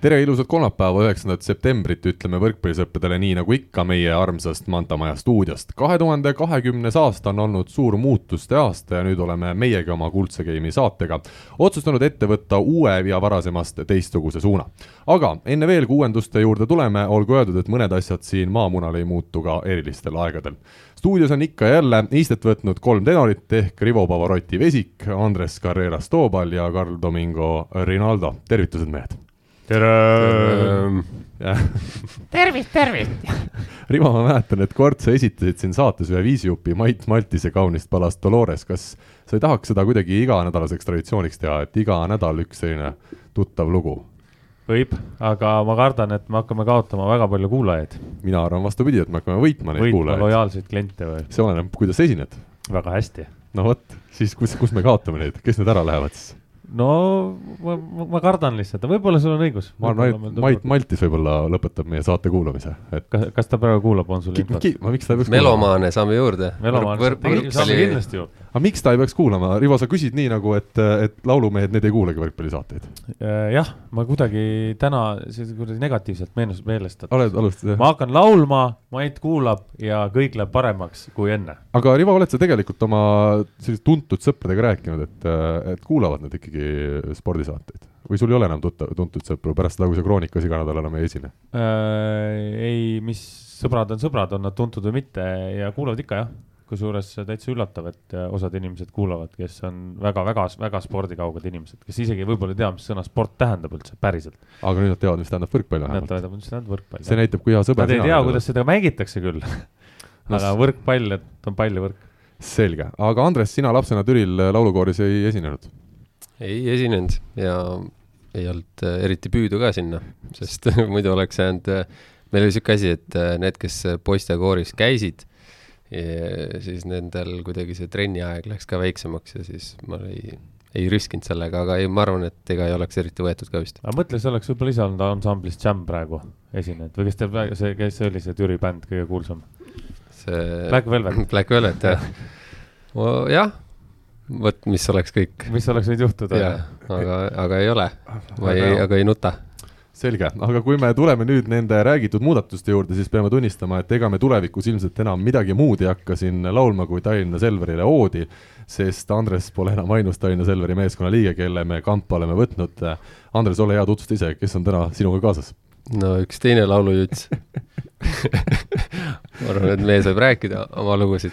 tere, ilusat kolmapäeva, üheksandat septembrit ütleme võrkpallisõppedele nii nagu ikka meie armsast Manta Maja stuudiost. kahe tuhande kahekümnes aasta on olnud suur muutuste aasta ja nüüd oleme meiegi oma Kuldse Game'i saatega otsustanud ette võtta uue ja varasemast teistsuguse suuna. aga enne veel, kui uuenduste juurde tuleme, olgu öeldud, et mõned asjad siin maamunal ei muutu ka erilistel aegadel. stuudios on ikka jälle istet võtnud kolm tenorit ehk Rivo Pavarotti Vesik, Andres Carreras Toobal ja Carl Domingo Rinaldo, tervitused mehed tere, tervist, tervist! Rivo, ma mäletan, et kord sa esitasid siin saates ühe viisijupi Mait Maltise kaunist palast Dolores, kas sa ei tahaks seda kuidagi iganädalaseks traditsiooniks teha, et iga nädal üks selline tuttav lugu? võib, aga ma kardan, et me hakkame kaotama väga palju kuulajaid. mina arvan vastupidi, et me hakkame võitma neid võitma kuulajaid. lojaalseid kliente või? see oleneb, kuidas esined. väga hästi. no vot, siis kus, kus me kaotame neid, kes need ära lähevad siis? No ma, ma kardan lihtsalt, võib-olla sul on õigus. ma arvan, et Mait Maltis võib-olla lõpetab meie saate kuulamise, et. kas, kas ta praegu kuulab, on sul infot? ma, miks ta ei peaks melomaane saame juurde. melomaane saame kindlasti juurde. Aga miks ta ei peaks kuulama, Rivo, sa küsid nii nagu, et, et laulumehed, need ei kuulagi võrkpallisaateid? Äh, jah, ma kuidagi täna kuidagi negatiivselt meenus, meelestatud. oled, alustad jah? ma hakkan laulma, Mait kuulab ja kõik läheb paremaks kui enne. aga Rivo, oled sa tegelikult oma selliste tuntud sõpradega rääkinud, et, et kuulavad nad ikkagi ikkagi spordisaateid või sul ei ole enam tuttav, tuntud sõpru pärast seda, kui sa Kroonikas iga nädal enam ei esine äh,? ei, mis sõbrad on sõbrad, on nad tuntud või mitte ja kuulavad ikka jah kusjuures täitsa üllatav, et äh, osad inimesed kuulavad, kes on väga-väga-väga spordikauged inimesed, kes isegi võib-olla ei tea, mis sõna sport tähendab üldse päriselt. aga nüüd nad teavad, mis tähendab võrkpall vähemalt. Nad teavad, mis tähendab võrkpall. see näitab, kui hea sõber Nad ei tea, kuidas seda mängitakse küll aga võrkpall, et on pall ja võrk. selge, aga Andres, sina lapsena Türil laulukooris ei esinenud? ei esinenud ja ei olnud äh, eriti püüdu ka sinna, sest muidu oleks jäänud, äh, meil oli niisugune asi, et äh, need, kes poistekooris käisid, siis nendel kuidagi see trenniaeg läks ka väiksemaks ja siis ma ei, ei riskinud sellega, aga ei, ma arvan, et ega ei oleks eriti võetud ka vist. aga mõtle, sa oleks võib-olla ise olnud ansamblis Jam praegu esinenud või kes teeb, see, kes see oli, see Türi bänd kõige kuulsam? see Black Velvet. Black Velvet, jah. jah vot, mis oleks kõik. mis oleks võinud juhtuda. aga, aga ei ole, ma ei, aga ei nuta selge, aga kui me tuleme nüüd nende räägitud muudatuste juurde, siis peame tunnistama, et ega me tulevikus ilmselt enam midagi muud ei hakka siin laulma kui Tallinna Selverile oodi, sest Andres pole enam ainus Tallinna Selveri meeskonna liige, kelle me kampa oleme võtnud. Andres, ole hea, tutvusta ise, kes on täna sinuga kaasas? no üks teine laulujuts ma arvan, et mees võib rääkida oma lugusid.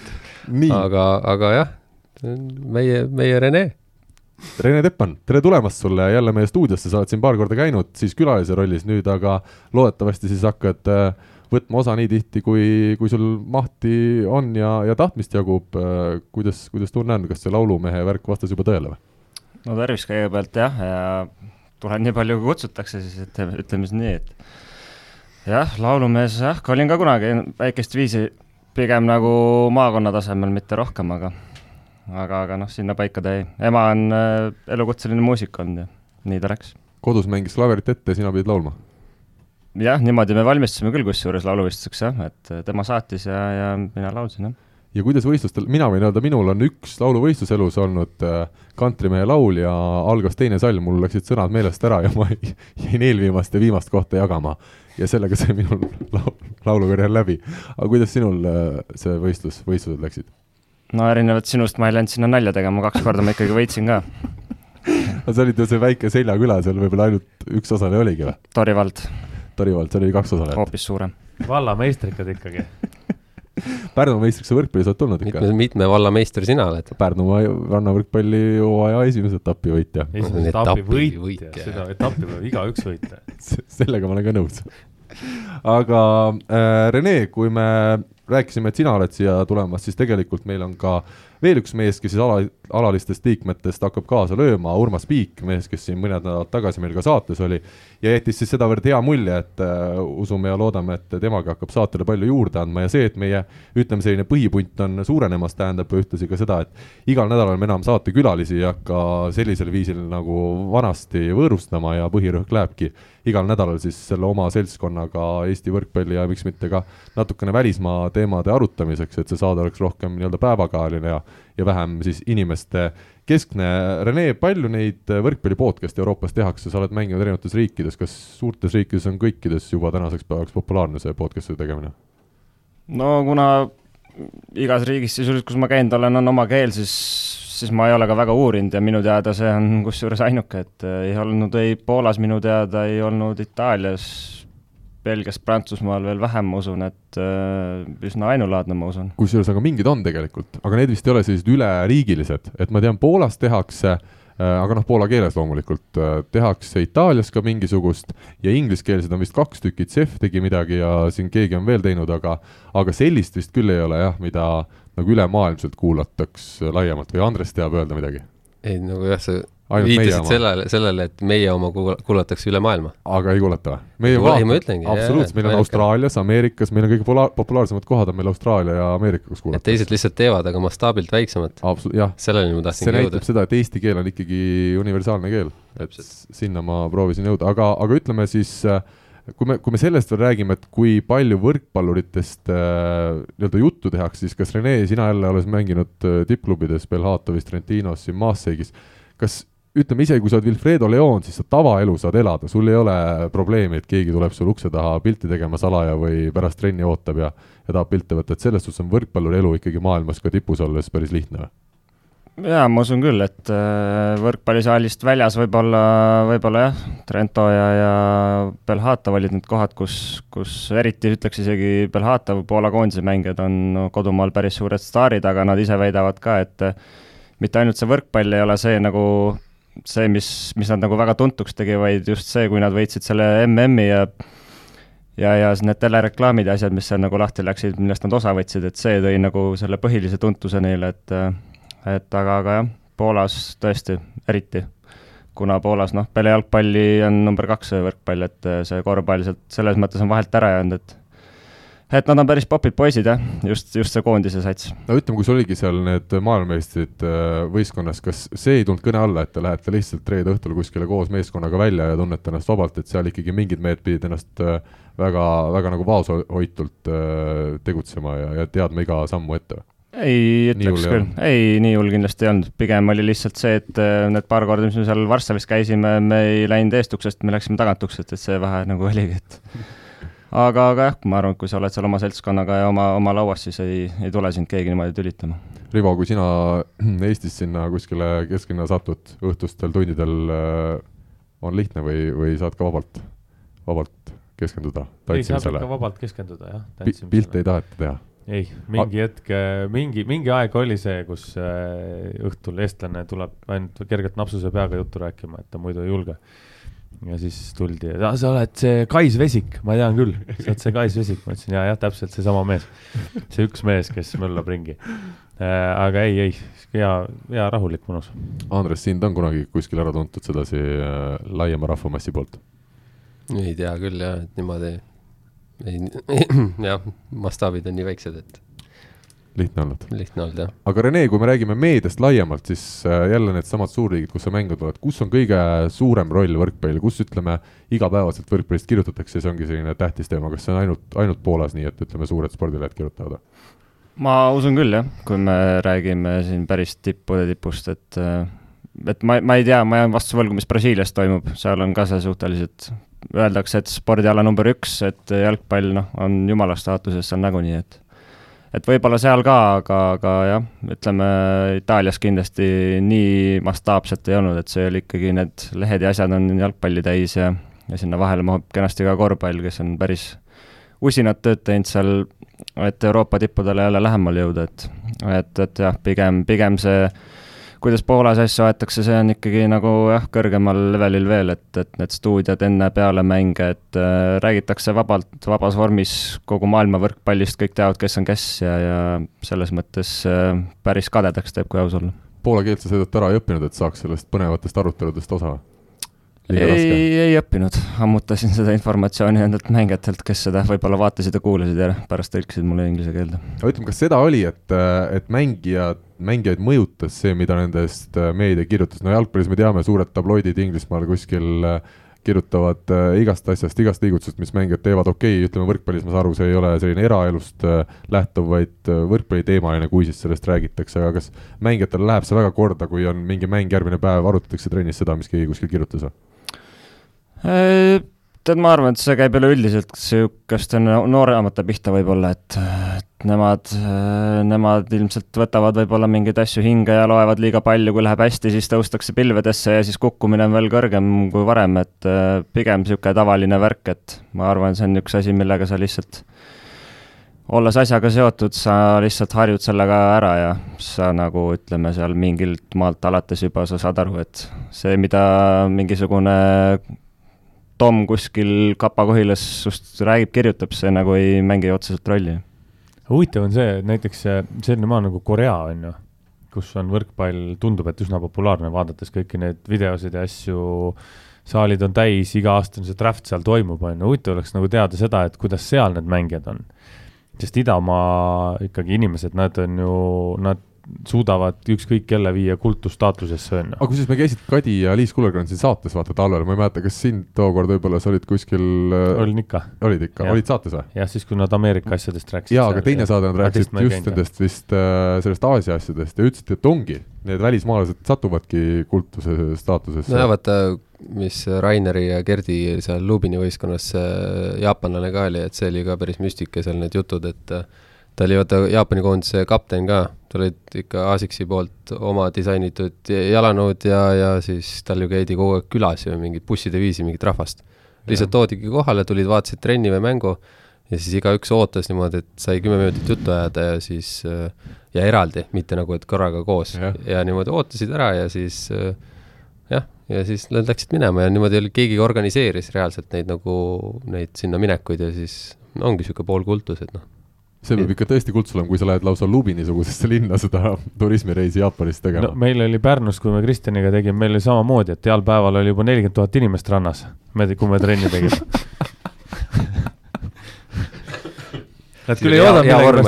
aga, aga jah meie, meie Rene. Rene Teppan, tere tulemast sulle jälle meie stuudiosse, sa oled siin paar korda käinud siis külalise rollis nüüd, aga loodetavasti siis hakkad äh, võtma osa nii tihti, kui, kui sul mahti on ja, ja tahtmist jagub. Äh, kuidas, kuidas tunne on, kas see laulumehe värk vastas juba tõele või? no tervist kõigepealt jah, ja tulen nii palju, kui kutsutakse, siis ütleme, ütleme siis nii, et jah, laulumees jah, olin ka kunagi väikest viisi pigem nagu maakonna tasemel, mitte rohkem, aga aga, aga noh, sinnapaika ta jäi. ema on äh, elukutseline muusik olnud ja nii ta läks. kodus mängis klaverit ette ja sina pidid laulma? jah, niimoodi me valmistusime küll kusjuures lauluvõistluseks jah, et äh, tema saatis ja, ja mina laulsin, jah ja kuidas võistlustel, mina võin öelda, minul on üks lauluvõistlus elus olnud äh, kantrimehe laul ja algas teine salm, mul läksid sõnad meelest ära ja ma jäin eelviimast ja viimast kohta jagama. ja sellega sai minul laul, laulukarjäär läbi. aga kuidas sinul äh, see võistlus, võistlused läksid? No erinevalt sinust ma ei läinud sinna nalja tegema, kaks korda ma ikkagi võitsin ka. no sa olid ju see väike seljaküla, seal võib-olla ainult üks osaleja oligi või? Tori vald. Tori vald, seal oli kaks osalejat. hoopis suurem. vallameistrikad ikkagi Pärnu meistriks sa võrkpallis oled tulnud ikka? mitme, mitme valla meister sina oled? Pärnumaa rannavõrkpalli hooaja esimese etapi võitja. esimese etapi võitja, seda etappi võib igaüks võita sellega ma olen ka nõus aga äh, Rene, kui me rääkisime, et sina oled siia tulemas, siis tegelikult meil on ka veel üks mees, kes siis ala, alalistest liikmetest hakkab kaasa lööma, Urmas Piik, mees, kes siin mõned nädalad tagasi meil ka saates oli, ja jättis siis sedavõrd hea mulje, et äh, usume ja loodame, et temagi hakkab saatele palju juurde andma ja see, et meie ütleme, selline põhipunt on suurenemas, tähendab ühtlasi ka seda, et igal nädalal me enam saatekülalisi ei hakka sellisel viisil nagu vanasti võõrustama ja põhirõhk lähebki igal nädalal siis selle oma seltskonnaga Eesti võrkpalli ja miks mitte ka natukene välismaa teemade arutamiseks, et see saade oleks rohkem nii-öelda päevakajaline ja, ja vähem siis inimeste keskne. Rene, palju neid võrkpalli podcast'e Euroopas tehakse, sa oled mänginud erinevates riikides, kas suurtes riikides on kõikides juba tänaseks päevaks populaarne see podcast'ide tegemine? no kuna igas riigis sisuliselt, kus ma käinud olen, on oma keel, siis siis ma ei ole ka väga uurinud ja minu teada see on kusjuures ainuke, et äh, ei olnud ei Poolas minu teada, ei olnud Itaalias, Belgias, Prantsusmaal veel vähem, ma usun, et äh, üsna ainulaadne, ma usun. kusjuures aga mingid on tegelikult, aga need vist ei ole sellised üleriigilised, et ma tean, Poolas tehakse äh, aga noh, poola keeles loomulikult tehakse Itaalias ka mingisugust ja ingliskeelsed on vist kaks tükki, CEF tegi midagi ja siin keegi on veel teinud, aga aga sellist vist küll ei ole jah, mida nagu ülemaailmselt kuulataks laiemalt või Andres teab öelda midagi? ei, nagu jah, sa Ainult viitasid sellele, sellele, et meie oma kuulatakse üle maailma. aga ei kuulata või? meie ei, ma ütlengi. absoluutselt, meil on Austraalias, Ameerikas, meil on kõige pola-, populaarsemad kohad on meil Austraalia ja Ameerika, kus kuulatakse. teised lihtsalt teevad, aga mastaabilt väiksemad. selleni ma tahtsingi jõuda. see näitab seda, et eesti keel on ikkagi universaalne keel, et sinna ma proovisin jõuda, aga, aga ütleme siis äh, kui me, kui me sellest veel räägime, et kui palju võrkpalluritest äh, nii-öelda juttu tehakse, siis kas Rene, sina jälle oled mänginud äh, tippklubides Belhatovis, Trentinos, siin Maasseigis, kas ütleme isegi, kui sa oled Wilfredo Leon, siis sa tavaelu saad elada, sul ei ole probleemi, et keegi tuleb sul ukse taha pilti tegema salaja või pärast trenni ootab ja, ja tahab pilte võtta, et selles suhtes on võrkpalluri elu ikkagi maailmas ka tipus olles päris lihtne või? Jaa, ma usun küll, et äh, võrkpallisaalist väljas võib-olla, võib-olla jah, Trento ja, ja Belhatov olid need kohad, kus, kus eriti ütleks isegi Belhatov, Poola koondise mängijad on kodumaal päris suured staarid, aga nad ise väidavad ka, et äh, mitte ainult see võrkpall ei ole see nagu see, mis, mis nad nagu väga tuntuks tegi, vaid just see, kui nad võitsid selle MM-i ja ja, ja need telereklaamid ja asjad, mis seal nagu lahti läksid, millest nad osa võtsid, et see tõi nagu selle põhilise tuntuse neile, et äh, et aga, aga jah, Poolas tõesti, eriti, kuna Poolas noh, peale jalgpalli on number kaks see võrkpall, et eh, see korvpall sealt selles mõttes on vahelt ära jäänud, et et nad on päris popid poisid jah, just, just see koondise sats. no ütleme, kui sul oligi seal need maailmameistrid eh, võistkonnas, kas see ei tulnud kõne alla, et te lähete lihtsalt reede õhtul kuskile koos meeskonnaga välja ja tunnete ennast vabalt, et seal ikkagi mingid mehed pidid ennast eh, väga, väga nagu vaoshoitult tegutsema ja, ja teadma iga sammu ette? Ei ütleks küll, ei, nii hull kindlasti ei olnud, pigem oli lihtsalt see, et äh, need paar korda, mis me seal Varssavis käisime, me ei läinud eestuksest, me läksime tagantuksest, et see vähe nagu oligi, et aga, aga jah, ma arvan, et kui sa oled seal oma seltskonnaga ja oma, oma lauas, siis ei, ei tule sind keegi niimoodi tülitama. Rivo, kui sina Eestis sinna kuskile kesklinna satud õhtustel tundidel, äh, on lihtne või, või saad ka vabalt, vabalt keskenduda tantsimisele? ei, saab ikka vabalt keskenduda, jah. pilte ei taheta teha ei, mingi hetk, mingi, mingi aeg oli see, kus äh, õhtul eestlane tuleb ainult kergelt napsuse peaga juttu rääkima, et ta muidu ei julge. ja siis tuldi, sa oled see Kais Vesik, ma tean küll, sa oled see Kais Vesik, ma ütlesin ja, jah, täpselt seesama mees. see üks mees, kes möllab ringi. Äh, aga ei, ei, hea, hea rahulik, mõnus. Andres, sind on kunagi kuskil ära tuntud sedasi äh, laiema rahvamassi poolt? ei tea küll jah, et niimoodi ei, jah, mastaabid on nii väiksed, et lihtne olnud. lihtne olnud, jah. aga Rene, kui me räägime meediast laiemalt, siis äh, jälle needsamad suurriigid, kus sa mänginud oled, kus on kõige suurem roll võrkpallil, kus ütleme, igapäevaselt võrkpallist kirjutatakse, see ongi selline tähtis teema, kas see on ainult, ainult Poolas nii, et ütleme, suured spordilehed kirjutavad? ma usun küll, jah, kui me räägime siin päris tippude tipust, et äh, et ma, ma ei tea, ma jään vastuse võlgu, mis Brasiilias toimub, seal on ka see suhteliselt öeldakse, et spordiala number üks, et jalgpall noh, on jumala staatuses seal nagunii, et et võib-olla seal ka, aga, aga jah, ütleme Itaalias kindlasti nii mastaapselt ei olnud, et see oli ikkagi, need lehed ja asjad on jalgpalli täis ja, ja sinna vahele mahub kenasti ka korvpall, kes on päris usinat tööd teinud seal, et Euroopa tippudele jälle lähemale jõuda, et et, et jah, pigem, pigem see kuidas Poolas asju aetakse, see on ikkagi nagu jah, kõrgemal levelil veel, et, et need stuudiod enne-peale mänge, et äh, räägitakse vabalt, vabas vormis kogu maailma võrkpallist, kõik teavad, kes on kes ja, ja selles mõttes äh, päris kadedaks teeb, kui aus olla. Poola keelt sa seetõttu ära ei õppinud, et saaks sellest põnevatest aruteludest osa? ei, ei õppinud, ammutasin seda informatsiooni nendelt mängijatelt, kes seda võib-olla vaatasid ja kuulasid ja pärast tõlkisid mulle inglise keelde. aga ütleme, kas seda oli, et, et mängijad, mängijaid mõjutas see, mida nendest äh, meedia kirjutas, no jalgpallis me teame, suured tabloidid Inglismaal kuskil äh, kirjutavad äh, igast asjast, igast liigutusest, mis mängijad teevad, okei okay,, ütleme võrkpallis ma saan aru, see ei ole selline eraelust äh, lähtuv, vaid äh, võrkpalli teemaline, kui siis sellest räägitakse, aga kas mängijatele läheb see väga korda, kui on mingi mäng järgmine päev, arutatakse trennis seda, mis keegi kuskil kirjutas või? Tead, ma arvan, et see käib üleüldiselt sihukeste nooremate pihta võib-olla, et, et nemad, nemad ilmselt võtavad võib-olla mingeid asju hinge ja loevad liiga palju, kui läheb hästi, siis tõustakse pilvedesse ja siis kukkumine on veel kõrgem kui varem, et pigem niisugune tavaline värk, et ma arvan, see on üks asi, millega sa lihtsalt olles asjaga seotud, sa lihtsalt harjud sellega ära ja sa nagu ütleme seal mingilt maalt alates juba sa saad aru, et see, mida mingisugune Tom kuskil kapakohilas sust räägib, kirjutab, see nagu ei mängi otseselt rolli. huvitav on see, et näiteks selline maa nagu Korea on ju, kus on võrkpall, tundub, et üsna populaarne, vaadates kõiki neid videosid ja asju, saalid on täis, iga aasta on see draft seal toimub, on ju, huvitav oleks nagu teada seda, et kuidas seal need mängijad on. sest idamaa ikkagi inimesed, nad on ju, nad suudavad ükskõik kelle viia kultusstaatusesse, on ju. aga kusjuures me käisid Kadi ja Liis Kullergrann siin saates vaata talvel, ma ei mäleta, kas sind tookord võib-olla sa olid kuskil äh, olin ikka. olid ikka, olid saates või? jah, siis kui nad Ameerika asjadest rääkisid. jaa, aga teine saade nad rääkisid just nendest vist äh, sellest Aasia asjadest ja ütlesid, et ongi, need välismaalased satuvadki kultuse staatusesse. nojah, vaata, mis Raineri ja Gerdi seal Lubini võistkonnas jaapanlane ka oli, et see oli ka päris müstika seal need jutud, et äh, ta oli vaata Jaapani koondise kapten ka, olid ikka ASICS-i poolt oma disainitud jalanõud ja, ja siis tal ju käidi kogu aeg külas ju mingit busside viisi mingit rahvast. lihtsalt toodigi kohale, tulid, vaatasid trenni või mängu ja siis igaüks ootas niimoodi, et sai kümme minutit juttu ajada ja siis ja eraldi, mitte nagu, et korraga koos. Ja, ja niimoodi ootasid ära ja siis jah, ja siis nad läksid minema ja niimoodi oli, keegi organiseeris reaalselt neid nagu, neid sinna minekuid ja siis ongi niisugune poolkultus, et noh see peab ikka tõesti kults olema, kui sa lähed lausa Lubini-sugusesse linna seda turismireisi Jaapanis tegema. No,. meil oli Pärnus, kui me Kristjaniga tegime, meil oli samamoodi, et heal päeval oli juba nelikümmend tuhat inimest rannas, me, kui me trenni tegime. Nad küll ei oodanud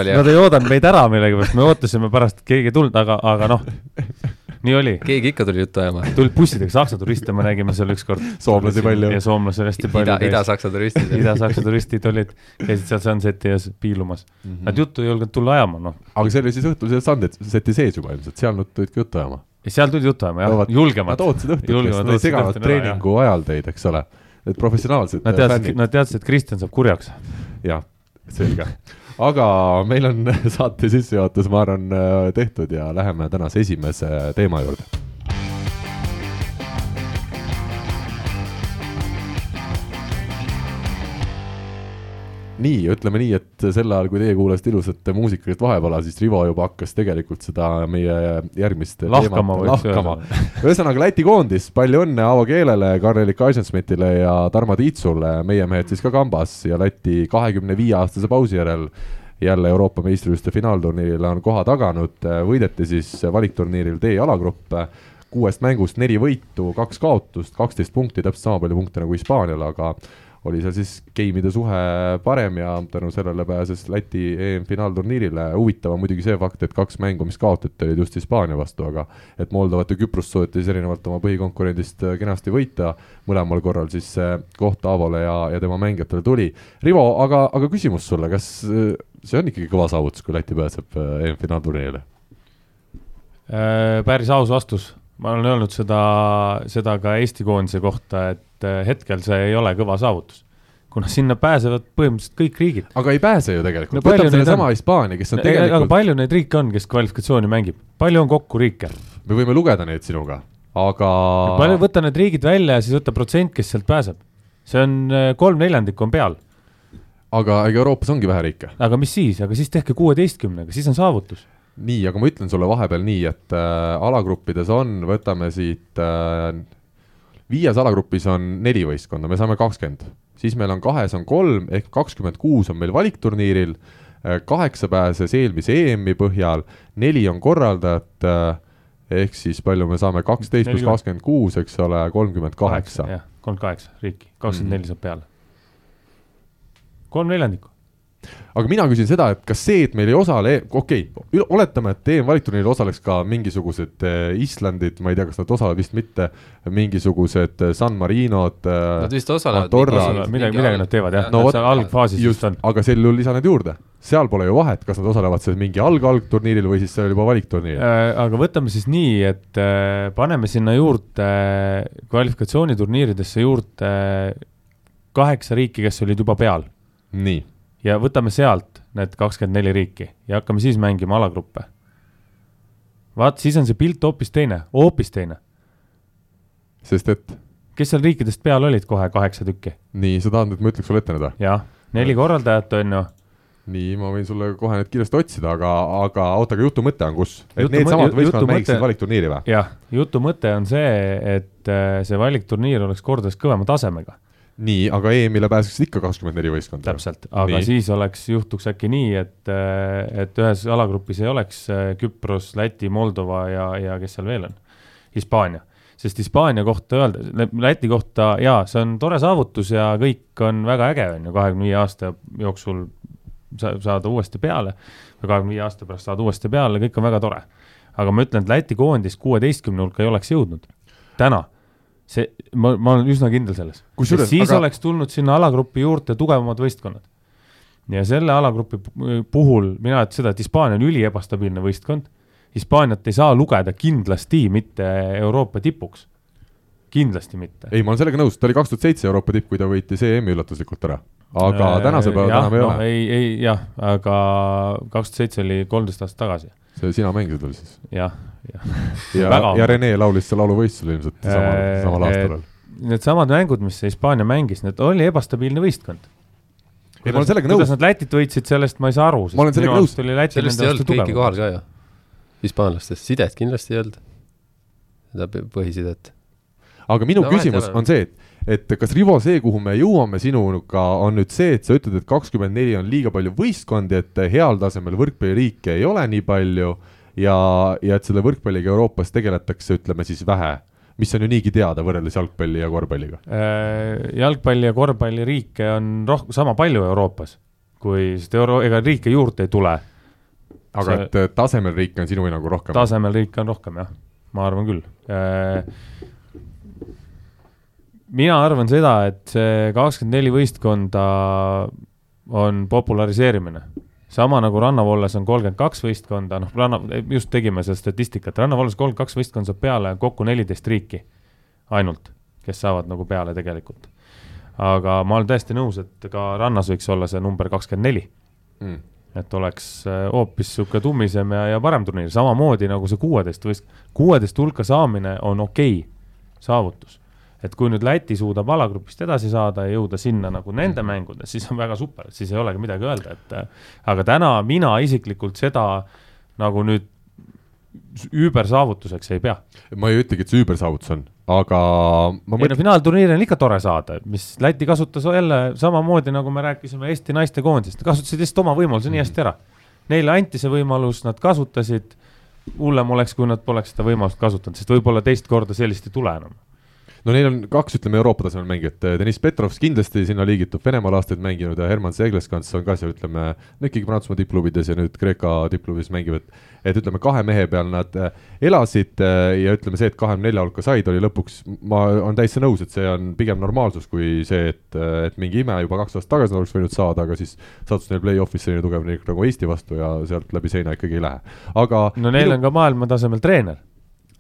nad ei oodanud meid ära millegipärast, me ootasime pärast, et keegi ei tulnud, aga, aga noh nii oli. keegi ikka tuli juttu ajama. tulid bussidega, Saksa turiste me nägime seal ükskord. soomlasi palju. ja soomlasi oli hästi palju. Ida, Ida-Saksa turistid Ida-Saksa turistid olid, käisid seal Sunseti ees piilumas mm. -hmm. Nad juttu ei julgenud tulla ajama, noh. aga see oli siis õhtul seal Sunseti sees juba ilmselt, seal nad tulid ka juttu ajama? seal tulid juttu ajama, jah, julgemad. Nad ootasid õhtut, nad ei seganud treeningu ajal teid, eks ole. Need professionaalsed Nad teadsid, nad teadsid, et Kristjan saab kurjaks. jah, selge aga meil on saate sissejuhatus, ma arvan, tehtud ja läheme tänase esimese teema juurde nii, ütleme nii, et sel ajal, kui teie kuulasite ilusat muusikalist vahepala, siis Rivo juba hakkas tegelikult seda meie järgmist lahkama, lahkama. ühesõnaga Läti koondis, palju õnne Aavo Keelele, Karl-Erik Eisenschmidtile ja Tarmo Tiitsule, meie mehed siis ka kambas ja Läti kahekümne viie aastase pausi järel jälle Euroopa meistrivõistluste finaalturniirile on koha taganud, võideti siis valikturniiril D-alagrupp, kuuest mängust neli võitu, kaks kaotust, kaksteist punkti, täpselt sama palju punkte nagu Hispaanial, aga oli seal siis game'ide suhe parem ja tänu sellele pääses Läti EM-finaalturniirile. huvitav on muidugi see fakt, et kaks mängu, mis kaotati, olid just Hispaania vastu, aga et Moldovat ja Küprost suudeti siis erinevalt oma põhikonkurendist äh, kenasti võita. mõlemal korral siis see koht Aavole ja, ja tema mängijatele tuli. Rivo, aga, aga küsimus sulle, kas äh, see on ikkagi kõva saavutus, kui Läti pääseb äh, EM-finaalturniirile? päris aus vastus ma olen öelnud seda, seda ka Eesti koondise kohta, et eh, hetkel see ei ole kõva saavutus. kuna sinna pääsevad põhimõtteliselt kõik riigid. aga ei pääse ju tegelikult no,, võtame sellesama Hispaania, kes on tegelikult. aga palju neid riike on, kes kvalifikatsiooni mängib, palju on kokku riike? me võime lugeda neid sinuga, aga. palju, võta need riigid välja ja siis võta protsent, kes sealt pääseb. see on eh, kolm neljandikku on peal. aga ega Euroopas ongi vähe riike. aga mis siis, aga siis tehke kuueteistkümnega, siis on saavutus nii, aga ma ütlen sulle vahepeal nii, et äh, alagruppides on, võtame siit äh,, viies alagrupis on neli võistkonda, me saame kakskümmend, siis meil on kahes on kolm ehk kakskümmend kuus on meil valikturniiril äh,, kaheksa pääses eelmise EM-i põhjal, neli on korraldajat äh, ehk siis palju me saame, kaksteist pluss 40. kakskümmend kuus, eks ole, kolmkümmend kaheksa. jah, kolmkümmend kaheksa riiki, kakskümmend neli Mhm. saab peale. kolm neljandikku. Aga mina küsin seda, et kas see, et meil ei osale, okei okay,, oletame, et EM-valikturniiril osaleks ka mingisugused äh, Islandid, ma ei tea, kas nad osalevad vist mitte, mingisugused äh, San Marinod äh, Nad vist osalevad midagi, midagi alg- nad teevad jah. No vot, seal algfaasis just on., aga sel juhul lisa need juurde, seal pole ju vahet, kas nad osalevad seal mingi alg-algturniiril või siis seal juba valikturniiril. Äh, aga võtame siis nii, et äh, paneme sinna juurde äh, kvalifikatsiooniturniiridesse juurde kaheksa riiki, kes olid juba peal. Nii, ja võtame sealt need kakskümmend neli riiki ja hakkame siis mängima alagruppe. vaat siis on see pilt hoopis teine, hoopis teine. sest et kes seal riikidest peal olid kohe kaheksa tükki? nii, sa tahad, et ma ütleks sulle ette nüüd või? jah, neli korraldajat on ju nii, ma võin sulle kohe need kiiresti otsida, aga, aga oota, aga jutu mõte on kus? et needsamad võistkonnad mõte- valikturniiri või? jah, jutu mõte on see, et äh, see valikturniir oleks kordades kõvema tasemega, nii, aga EM-ile pääseksid ikka kakskümmend neli võistkonda. täpselt, aga Nii. siis oleks, juhtuks äkki nii, et, et ühes alagrupis ei oleks äh, Küpros, Läti, Moldova ja, ja kes seal veel on, Hispaania. sest Hispaania kohta öelda, Läti kohta jaa, see on tore saavutus ja kõik on väga äge, on ju, kahekümne viie aasta jooksul sa- saada uuesti peale või kahekümne viie aasta pärast saada uuesti peale, kõik on väga tore. aga ma ütlen, et Läti koondis kuueteistkümne hulka ei oleks jõudnud täna see, ma, ma olen üsna kindel selles. Siis aga- oleks tulnud sinna alagrupi juurde tugevamad võistkonnad. ja selle alagrupi pu- puhul mina ütlen seda, et Hispaania on üliebastabiilne võistkond. Hispaaniat ei saa lugeda kindlasti mitte Euroopa tipuks. kindlasti mitte. ei, ma olen sellega nõus, ta oli kaks tuhat seitse Euroopa tipp, kui ta võitis EM-i üllatuslikult ära. aga Äh, tänasel päeval jah, enam ei no, ole. ei, ei jah, aga kaks tuhat seitse oli kolmteist aastat tagasi, see sina mängisid veel siis? jah, ja Väga, ja Rene laulis seal lauluvõistlusel ilmselt samal, Äh, samal aastal veel. Needsamad mängud, mis Hispaania mängis, need oli ebastabiilne võistkond. ei, ma olen sellega kuidas nõus, nad Lätit võitsid, sellest ma ei saa aru. Ma olen sellega nõus. sellest ei olnud kõiki kohal ka ju, hispaanlastest, sidet kindlasti ei olnud, seda põhisidet. aga minu No küsimus on see, et, et kas Rivo, see, kuhu me jõuame sinuga, on nüüd see, et sa ütled, et kakskümmend neli on liiga palju võistkondi, et heal tasemel võrkpalliriike ei ole nii palju ja, ja et selle võrkpalliga Euroopas tegeletakse, ütleme siis vähe, mis on ju niigi teada võrreldes jalgpalli ja korvpalliga. Äh, jalgpalli ja korvpalliriike on rohkem, sama palju Euroopas, kui, sest euro, ega riike juurde ei tule. aga See- et äh, tasemel riike on sinu hinnangul rohkem? tasemel riike on rohkem jah, ma arvan küll. mina arvan seda, et see kakskümmend neli võistkonda on populariseerimine. Sama nagu rannavalles on kolmkümmend kaks võistkonda, noh, ranna, just tegime seda statistikat, rannavalles kolmkümmend kaks võistkonda saab peale kokku neliteist riiki ainult, kes saavad nagu peale tegelikult. aga ma olen täiesti nõus, et ka rannas võiks olla see number kakskümmend neli mm.. et oleks äh, hoopis niisugune tummisem ja, ja parem turniir, samamoodi nagu see kuueteist võist-, kuueteist hulka saamine on okei okay, saavutus. Et kui nüüd Läti suudab alagrupist edasi saada ja jõuda sinna nagu nende Mhm. mängudes, siis on väga super, siis ei olegi midagi öelda, et äh, aga täna mina isiklikult seda nagu nüüd üübersaavutuseks ei pea. ma ei ütlegi, et see üübersaavutus on, aga ma ei no mõtlen, finaalturniiri on ikka tore saada, mis Läti kasutas jälle samamoodi, nagu me rääkisime Eesti naistekoondisest, kasutasid lihtsalt oma võimaluse nii hästi ära. Neile anti see võimalus, nad kasutasid, hullem oleks, kui nad poleks seda võimalust kasutanud, sest võib-olla teist korda sellist ei tule enam. No neil on kaks, ütleme Euroopa tasemel mängijat, Deniss Petrovs kindlasti sinna liigitub, Venemaal aastaid mänginud ja Herman Seegleskants on ka seal, ütleme, no ikkagi Prantsusmaa tippklubides ja nüüd Kreeka tippklubis mängivad. et ütleme, kahe mehe peal nad äh, elasid äh, ja ütleme see, et kahekümne nelja hulka said, oli lõpuks, ma olen täitsa nõus, et see on pigem normaalsus kui see, et, et mingi ime juba kaks aastat tagasi oleks võinud saada, aga siis sattus neil play-off'is selline tugev nagu Eesti vastu ja sealt läbi seina ikkagi ei lähe. aga no neil on ka maailmatasemel treener.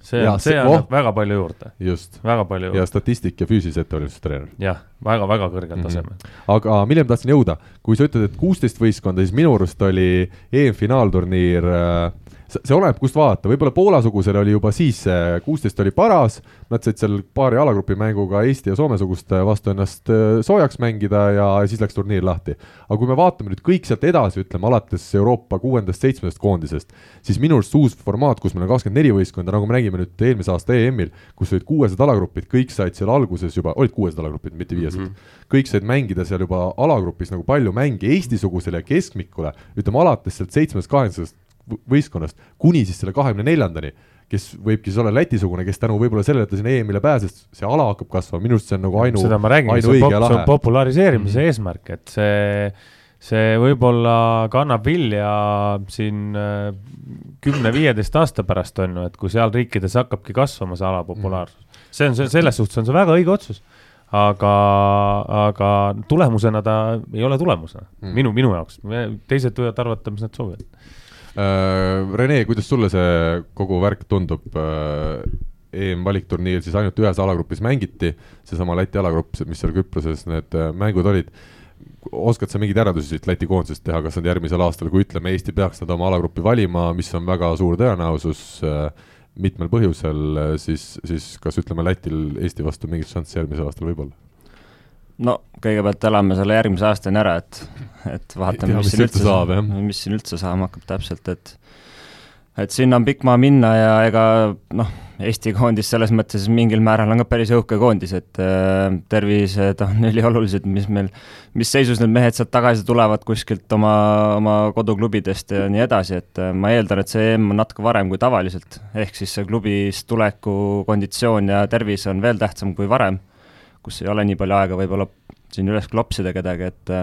See see- annab oh. väga palju juurde, just, väga palju ja juurde, statistik ja füüsilise ettevalmistuse treener. jah, väga-väga kõrgel Mhm. tasemel. aga milleni ma tahtsin jõuda, kui sa ütled, et kuusteist võistkonda, siis minu arust oli EM-finaalturniir äh, see oleneb, kust vaadata, võib-olla Poola-sugusele oli juba siis see kuusteist oli paras, nad said seal paari alagrupi mänguga Eesti ja Soome-suguste vastu ennast äh, soojaks mängida ja siis läks turniir lahti. aga kui me vaatame nüüd kõik sealt edasi, ütleme alates Euroopa kuuendast-seitsmendast koondisest, siis minu arust uus formaat, kus meil on kakskümmend neli võistkonda, nagu me nägime nüüd eelmise aasta EM-il, kus olid kuuesed alagrupid, kõik said seal alguses juba, olid kuuesed alagrupid, mitte viiesed mm. -hmm. kõik said mängida seal juba alagrupis nagu palju mänge Eesti-sugusele keskmikule, ütleme alates sealt seitsmest, kaheksast võistkonnast kuni siis selle kahekümne neljandani, kes võibki siis olla Läti-sugune, kes tänu võib-olla sellele, et ta sinna EM-ile pääses, see ala hakkab kasvama, minu arust see on nagu ainu, seda ma räägin, see on, pop, see on populariseerimise mm -hmm. eesmärk, et see, see võib-olla kannab vilja siin äh, kümne-viieteist aasta pärast, on ju, et kui seal riikides hakkabki kasvama see ala populaarsus mm. -hmm. see on, see, selles suhtes on see väga õige otsus aga, aga tulemusena ta ei ole tulemusena mm., minu, minu jaoks, teised võivad arvata, mis nad soovivad Rene, kuidas sulle see kogu värk tundub? Äh, EM-valikturniir siis ainult ühes alagrupis mängiti, seesama Läti alagrupp, mis seal Küproses need äh, mängud olid. oskad sa mingeid järeldusi siit Läti koondisest teha, kas nad järgmisel aastal, kui ütleme, Eesti peaks nad oma alagruppi valima, mis on väga suur tõenäosus mitmel põhjusel, siis, siis kas ütleme, Lätil Eesti vastu mingit šanssi järgmisel aastal võib olla? No kõigepealt elame selle järgmise aastani ära, et, et vaatame, mis siin üldse saab, mis siin üldse saama hakkab täpselt, et et sinna on pikk maa minna ja ega noh, Eesti koondis selles mõttes mingil määral on ka päris õhuke koondis, et äh, tervised on üliolulised, mis meil, mis seisus need mehed sealt tagasi tulevad kuskilt oma, oma koduklubidest ja nii edasi, et äh, ma eeldan, et see EM on natuke varem kui tavaliselt, ehk siis see klubist tuleku konditsioon ja tervis on veel tähtsam kui varem kus ei ole nii palju aega võib-olla siin üles klopsida kedagi, et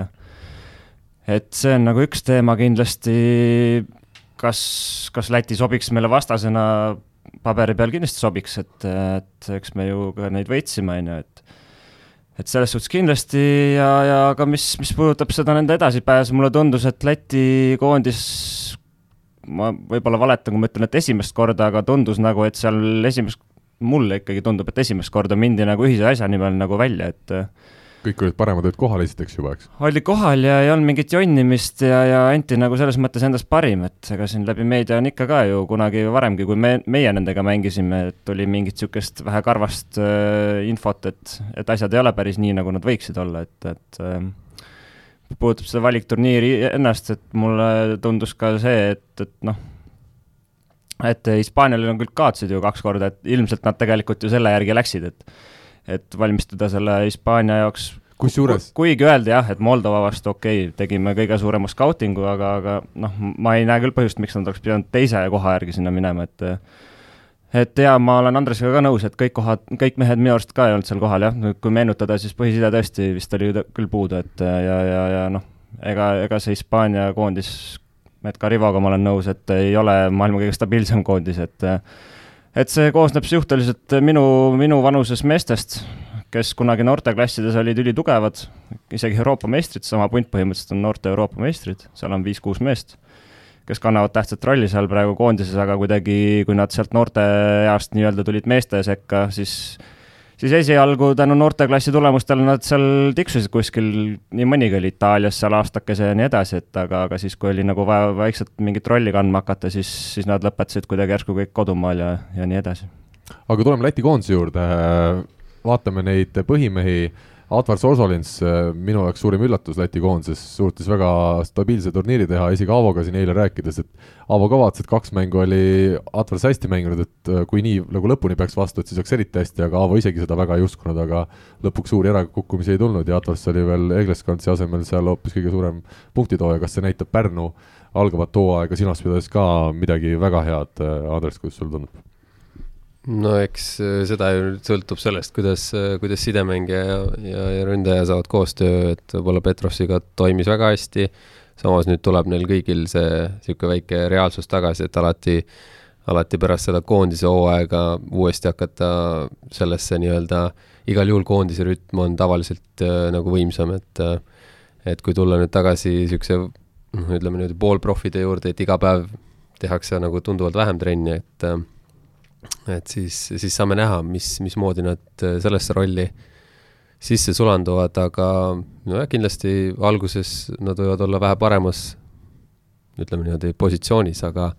et see on nagu üks teema kindlasti, kas, kas Läti sobiks meile vastasena, paberi peal kindlasti sobiks, et, et eks me ju ka neid võitsime, on ju, et et selles suhtes kindlasti ja, ja aga mis, mis puudutab seda nende edasipääsu, mulle tundus, et Läti koondis ma võib-olla valetan, kui ma ütlen, et esimest korda, aga tundus nagu, et seal esimest mulle ikkagi tundub, et esimest korda mindi nagu ühise asja nimel nagu välja, et kõik olid paremad, olid kohal esiteks juba, eks? olid kohal ja ei olnud mingit jonnimist ja, ja anti nagu selles mõttes endast parim, et ega siin läbi meedia on ikka ka ju kunagi varemgi, kui me, meie nendega mängisime, et oli mingit niisugust vähe karvast äh, infot, et, et asjad ei ole päris nii, nagu nad võiksid olla, et, et äh, puudutab seda valikturniiri ennast, et mulle tundus ka see, et, et noh et Hispaanial on küll kaotasid ju kaks korda, et ilmselt nad tegelikult ju selle järgi läksid, et et valmistuda selle Hispaania jaoks kusjuures. Kuigi öeldi jah, et Moldova vastu okei okay,, tegime kõige suurema skautingu, aga, aga noh, ma ei näe küll põhjust, miks nad oleks pidanud teise koha järgi sinna minema, et et jaa, ma olen Andresega ka nõus, et kõik kohad, kõik mehed minu arust ka ei olnud seal kohal jah, kui meenutada, siis põhiside tõesti vist oli küll puudu, et ja, ja, ja noh, ega, ega see Hispaania koondis et ka Rivoga ma olen nõus, et ei ole maailma kõige stabiilsem koondis, et et see koosneb suhteliselt minu, minu vanuses meestest, kes kunagi noorteklassides olid ülitugevad, isegi Euroopa meistrid, sama punt põhimõtteliselt on noorte Euroopa meistrid, seal on viis-kuus meest, kes kannavad tähtsat rolli seal praegu koondises, aga kuidagi, kui nad sealt noorte east nii-öelda tulid meeste sekka, siis siis esialgu tänu noorteklassi tulemustele nad seal tiksusid kuskil, nii mõnigi oli Itaalias seal aastakese ja nii edasi, et aga, aga siis, kui oli nagu vaja vaikselt mingit rolli kandma hakata, siis, siis nad lõpetasid kuidagi järsku kõik kodumaal ja, ja nii edasi. aga tuleme Läti koondise juurde, vaatame neid põhimehi Atvar Sosolins, äh, minu jaoks suurim üllatus Läti koondises, suutis väga stabiilse turniiri teha, isegi Aavoga siin eile rääkides, et Aavo ka vaatas, et kaks mängu oli Atvars hästi mänginud, et äh, kui nii nagu lõpuni peaks vastu, et siis oleks eriti hästi, aga Aavo isegi seda väga ei uskunud, aga lõpuks suuri ärakukkumisi ei tulnud ja Atvars oli veel Egleskantsi asemel seal hoopis kõige suurem punktitooja, kas see näitab Pärnu algavat hooaega silmas pidades ka midagi väga head, äh, Andres, kuidas sul tundub? No eks äh, seda ju sõltub sellest, kuidas, äh, kuidas sidemängija ja, ja, ja ründaja saavad koostöö, et võib-olla Petrovsiga toimis väga hästi, samas nüüd tuleb neil kõigil see niisugune väike reaalsus tagasi, et alati, alati pärast seda koondise hooaega uuesti hakata sellesse nii-öelda, igal juhul koondise rütm on tavaliselt äh, nagu võimsam, et äh, et kui tulla nüüd tagasi niisuguse noh, ütleme nüüd poolprofide juurde, et iga päev tehakse nagu tunduvalt vähem trenni, et äh, et siis, siis saame näha, mis, mismoodi nad äh, sellesse rolli sisse sulanduvad, aga nojah, kindlasti alguses nad võivad olla vähe paremas, ütleme niimoodi, positsioonis, aga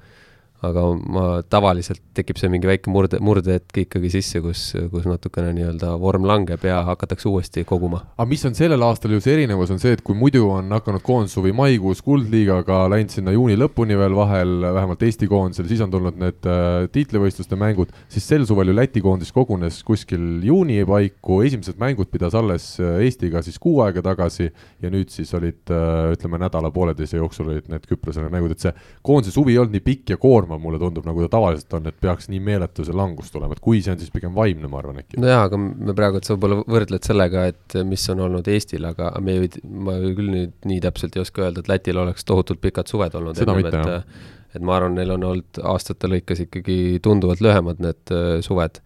aga ma tavaliselt tekib see mingi väike murde, murdehetk ikkagi sisse, kus, kus natukene nii-öelda vorm langeb ja hakatakse uuesti koguma. aga mis on sellel aastal ju see erinevus, on see, et kui muidu on hakanud koondishuvi maikuus kuldliigaga läinud sinna juuni lõpuni veel vahel, vähemalt Eesti koondisel, siis on tulnud need äh, tiitlivõistluste mängud, siis sel suvel ju Läti koondis kogunes kuskil juuni paiku, esimesed mängud pidas alles äh, Eestiga siis kuu aega tagasi ja nüüd siis olid äh, ütleme, nädala-pooleteise jooksul olid need Küprose mängud, et see koondise suvi ei olnud nii pikk ja koormav, koormav, mulle tundub, nagu ta tavaliselt on, et peaks nii meeletu see langus tulema, et kui see on siis pigem vaimne, ma arvan äkki. nojaa, aga me praegu, et sa võib-olla võrdled sellega, et mis on olnud Eestil, aga me ju, ma ju küll nüüd nii täpselt ei oska öelda, et Lätil oleks tohutult pikad suved olnud. seda ennem, mitte, jah. et ma arvan, neil on olnud aastate lõikes ikkagi tunduvalt lühemad need äh, suved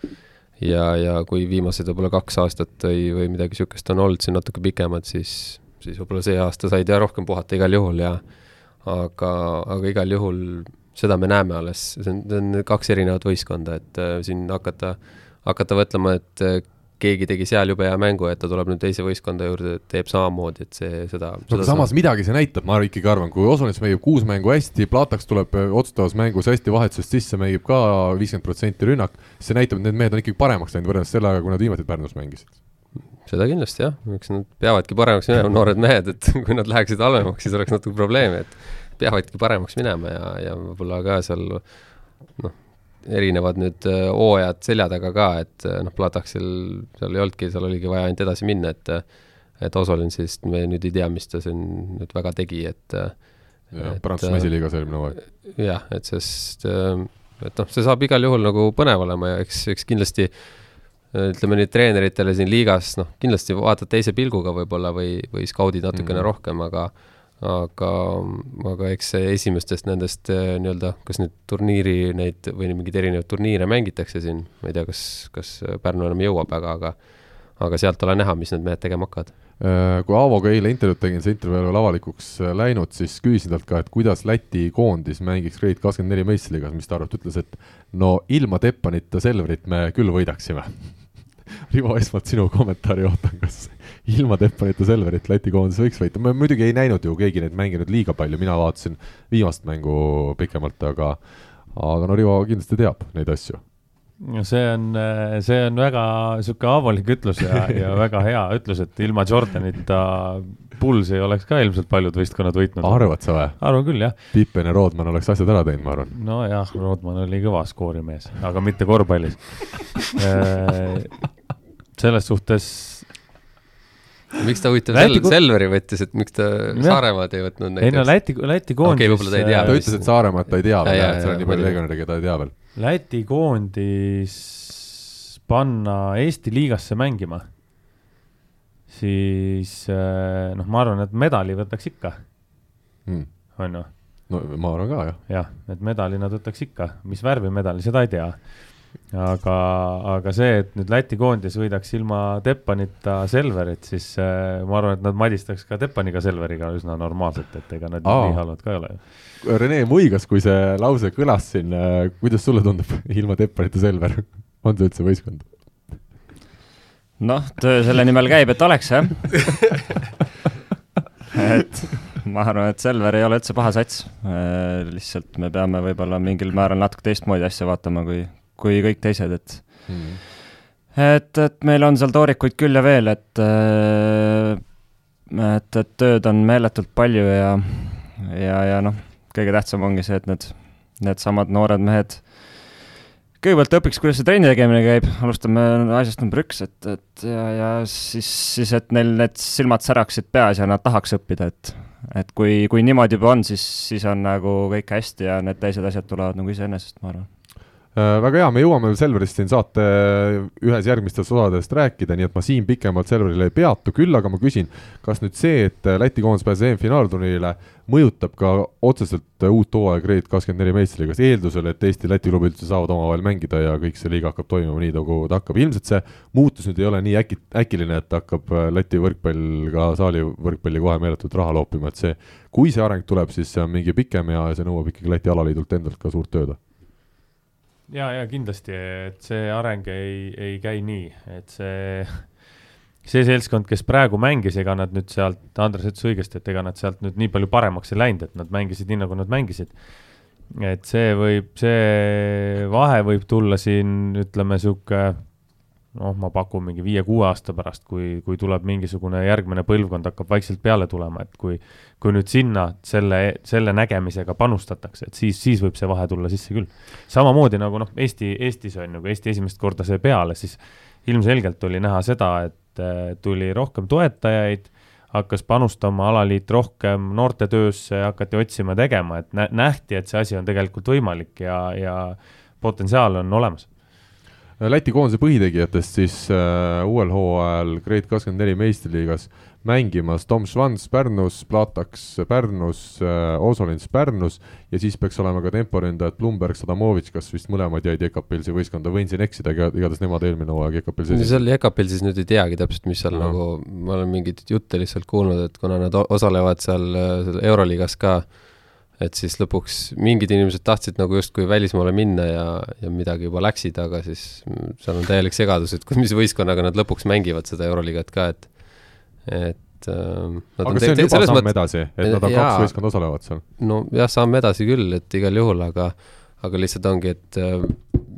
ja, ja kui viimased võib-olla kaks aastat või, või midagi niisugust on olnud siin natuke pikemad, siis, siis võib-olla see aasta said jah rohkem puhata igal juhul ja aga, aga igal juhul seda me näeme alles, see on, see on kaks erinevat võistkonda, et äh, siin hakata, hakata mõtlema, et äh, keegi tegi seal jube hea mängu, et ta tuleb nüüd teise võistkonda juurde, teeb samamoodi, et see, seda no aga samas saab. midagi see näitab, ma ikkagi arvan, kui Osonets mängib kuus mängu hästi, Plataks tuleb äh, otsustavas mängus hästi vahetusest sisse, mängib ka viiskümmend protsenti rünnak, see näitab, et need mehed on ikkagi paremaks läinud võrreldes sellega, kui nad viimati Pärnus mängisid. Seda kindlasti jah, eks nad peavadki paremaks minema, noored mehed, et kui nad läheksid halvemaks, siis oleks natuke probleemi, et peavadki paremaks minema ja, ja võib-olla ka seal noh, erinevad nüüd äh, hooajad selja taga ka, et äh, noh, Plataksil seal ei olnudki, seal oligi vaja ainult edasi minna, et et Osolin siis, me nüüd ei tea, mis ta siin nüüd väga tegi, et jah, Prantsuse mesiliigas eelmine hooaeg. jah, et sest, et noh, see saab igal juhul nagu põnev olema ja eks, eks kindlasti ütleme nüüd treeneritele siin liigas, noh, kindlasti vaatad teise pilguga võib-olla või, või skaudid natukene mm -hmm. rohkem, aga aga, aga eks see esimestest nendest eh, nii-öelda, kas nüüd turniiri neid või mingeid erinevaid turniire mängitakse siin, ma ei tea, kas, kas Pärnu enam jõuab, aga, aga aga sealt ole näha, mis need mehed tegema hakkavad. Äh, kui Aavoga eile intervjuud tegin, see intervjuu ei ole veel avalikuks äh, läinud, siis küsisin talt ka, et kuidas Läti koondis mängiks Grade kakskümmend neli meistriliigas, mis ta arvab, ta ütles, et no ilma Teppanita Selverit me küll võidaksime Rivo, esmalt sinu kommentaari ootan, kas ilma Teppanita Selverit Läti koondis võiks võita, me muidugi ei näinud ju keegi neid mänge nüüd liiga palju, mina vaatasin viimast mängu pikemalt, aga aga no Rivo kindlasti teab neid asju see on, see on väga sihuke avalik ütlus ja, ja väga hea ütlus, et ilma Jordanita Bulls ei oleks ka ilmselt paljud võistkonnad võitnud. arvad sa või? arvan küll, jah. Pippen ja Roodman oleks asjad ära teinud, ma arvan. nojah, Roodman oli kõva skoorimees, aga mitte korvpallis äh, selles suhtes miks ta huvitav Läti... Sel-, Selveri võttis, et miks ta. Saaremaad ei võtnud näiteks? ei no Läti, Läti koondis okay,. võib-olla ta ei tea. ta ütles, et Saaremaad ta ei tea veel, et seal on nii palju legionäre, keda ei tea veel. Läti koondis panna Eesti liigasse mängima, siis äh, noh, ma arvan, et medali võtaks ikka hmm., on ju. no ma arvan ka, jah. jah, et medali nad võtaks ikka, mis värvi medali, seda ei tea aga, aga see, et nüüd Läti koondis võidaks ilma Teppanita Selverit, siis äh, ma arvan, et nad madistaks ka Teppaniga Selveriga üsna normaalselt, et ega nad Aa. nii halvad ka ei ole. Rene muigas, kui see lause kõlas siin äh,, kuidas sulle tundub ilma Teppanita Selver, on see üldse võistkond? noh, töö selle nimel käib, et oleks jah et ma arvan, et Selver ei ole üldse paha sats. Äh, lihtsalt me peame võib-olla mingil määral natuke teistmoodi asja vaatama, kui, kui kõik teised, et mm. et, et meil on seal toorikuid küll ja veel, et et, et tööd on meeletult palju ja, ja, ja noh, kõige tähtsam ongi see, et need, needsamad noored mehed kõigepealt õpiks, kuidas see trenni tegemine käib, alustame asjast number üks, et, et ja, ja siis, siis, et neil need silmad säraksid peas ja nad tahaks õppida, et et kui, kui niimoodi juba on, siis, siis on nagu kõik hästi ja need teised asjad tulevad nagu iseenesest, ma arvan Äh, väga hea, me jõuame veel Selverist siin saate ühes järgmistest osadest rääkida, nii et ma siin pikemalt Selverile ei peatu, küll aga ma küsin, kas nüüd see, et Läti koondis pääses EM-finaalturniirile, mõjutab ka otseselt uut hooaega Grade kakskümmend neli meistriga, kas eeldusel, et Eesti-Läti klubid üldse saavad omavahel mängida ja kõik see liiga hakkab toimuma nii, nagu ta hakkab, ilmselt see muutus nüüd ei ole nii äki, äkiline, et hakkab Läti võrkpall ka saali võrkpalli kohe meeletult raha loopima, et see, kui see areng tuleb, siis see on mingi pikem ja see nõuab ikkagi Läti alaliidult endalt ka suurt tööd ja, ja kindlasti, et see areng ei, ei käi nii, et see, see seltskond, kes praegu mängis, ega nad nüüd sealt, Andres ütles õigesti, et ega nad sealt nüüd nii palju paremaks ei läinud, et nad mängisid nii, nagu nad mängisid. et see võib, see vahe võib tulla siin, ütleme sihuke, noh, ma pakun mingi viie-kuue aasta pärast, kui, kui tuleb mingisugune järgmine põlvkond hakkab vaikselt peale tulema, et kui, kui nüüd sinna selle, selle nägemisega panustatakse, et siis, siis võib see vahe tulla sisse küll. samamoodi nagu noh, Eesti, Eestis on ju, kui Eesti esimest korda sai peale, siis ilmselgelt oli näha seda, et äh, tuli rohkem toetajaid, hakkas panustama alaliit rohkem noortetöösse, hakati otsima, tegema, et nä- nähti, et see asi on tegelikult võimalik ja, ja potentsiaal on olemas. Läti koondise põhitegijatest siis äh, uuel hooajal Grade kakskümmend neli meistriliigas mängimas Tom Schwanz Pärnus, Plataks Pärnus äh,, Osolins Pärnus ja siis peaks olema ka temporündajad Blumberg, Sadamovitš, kas vist mõlemad jäid Jekapilsi võistkonda, võin siin eksida, aga igatahes nemad eelmine hooaeg Jekapilsi no seal Jekapil siis nüüd ei teagi täpselt, mis seal Ahah. nagu, ma olen mingeid jutte lihtsalt kuulnud, et kuna nad osalevad seal, äh, seal Euroliigas ka, et siis lõpuks mingid inimesed tahtsid nagu justkui välismaale minna ja, ja midagi juba läksid, aga siis seal on täielik segadus, et mis võistkonnaga nad lõpuks mängivad seda Euroliigat ka, et et nad aga see on juba samm edasi, et nad on Jaa. kaks võistkonda osalevad seal. nojah, samm edasi küll, et igal juhul, aga, aga lihtsalt ongi, et äh,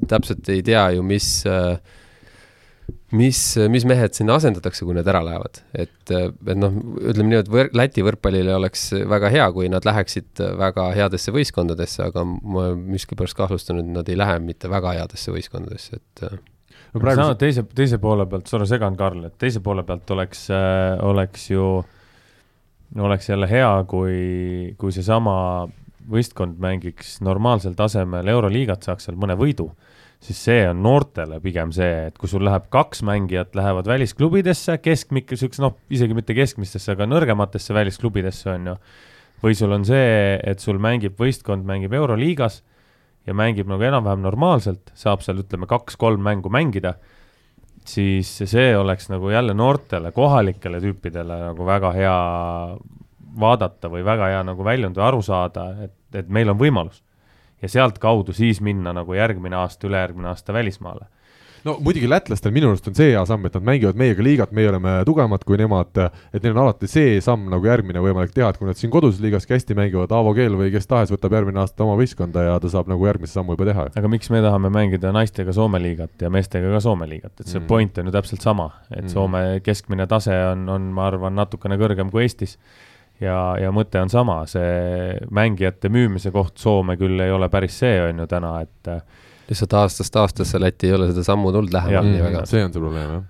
täpselt ei tea ju, mis äh, mis, mis mehed sinna asendatakse, kui need ära lähevad, et, et noh, ütleme nii, et võr-, Läti võrkpallile oleks väga hea, kui nad läheksid väga headesse võistkondadesse, aga ma miskipärast kahtlustan, et nad ei lähe mitte väga headesse võistkondadesse, et äh, no praegu praegu teise, teise poole pealt, sorry, segan Karl, et teise poole pealt oleks äh,, oleks ju, oleks jälle hea, kui, kui seesama võistkond mängiks normaalsel tasemel Euroliigat, saaks seal mõne võidu siis see on noortele pigem see, et kui sul läheb kaks mängijat lähevad välisklubidesse, keskmik, siukse noh, isegi mitte keskmistesse, aga nõrgematesse välisklubidesse on ju. või sul on see, et sul mängib võistkond, mängib Euroliigas ja mängib nagu enam-vähem normaalselt, saab seal ütleme kaks-kolm mängu mängida, siis see oleks nagu jälle noortele kohalikele tüüpidele nagu väga hea vaadata või väga hea nagu väljund või aru saada, et, et meil on võimalus ja sealtkaudu siis minna nagu järgmine aasta, ülejärgmine aasta välismaale. no muidugi lätlastel minu arust on see hea samm, et nad mängivad meiega liigat, meie oleme tugevamad kui nemad, et neil on alati see samm nagu järgmine võimalik teha, et kui nad siin koduses liigas hästi mängivad, Aavo Keel või kes tahes võtab järgmine aasta oma võistkonda ja ta saab nagu järgmise sammu juba teha. aga miks me tahame mängida naistega Soome liigat ja meestega ka Soome liigat, et see Mm. point on ju täpselt sama, et mm. Soome keskmine tase on, on, ma arvan, natukene kõrgem kui Eestis. ja, ja mõte on sama, see mängijate müümise koht Soome küll ei ole päris see, on ju täna, et äh, lihtsalt aastast aastasse Läti ei ole seda sammu tulnud lähemale nii väga. See on see probleem, jah.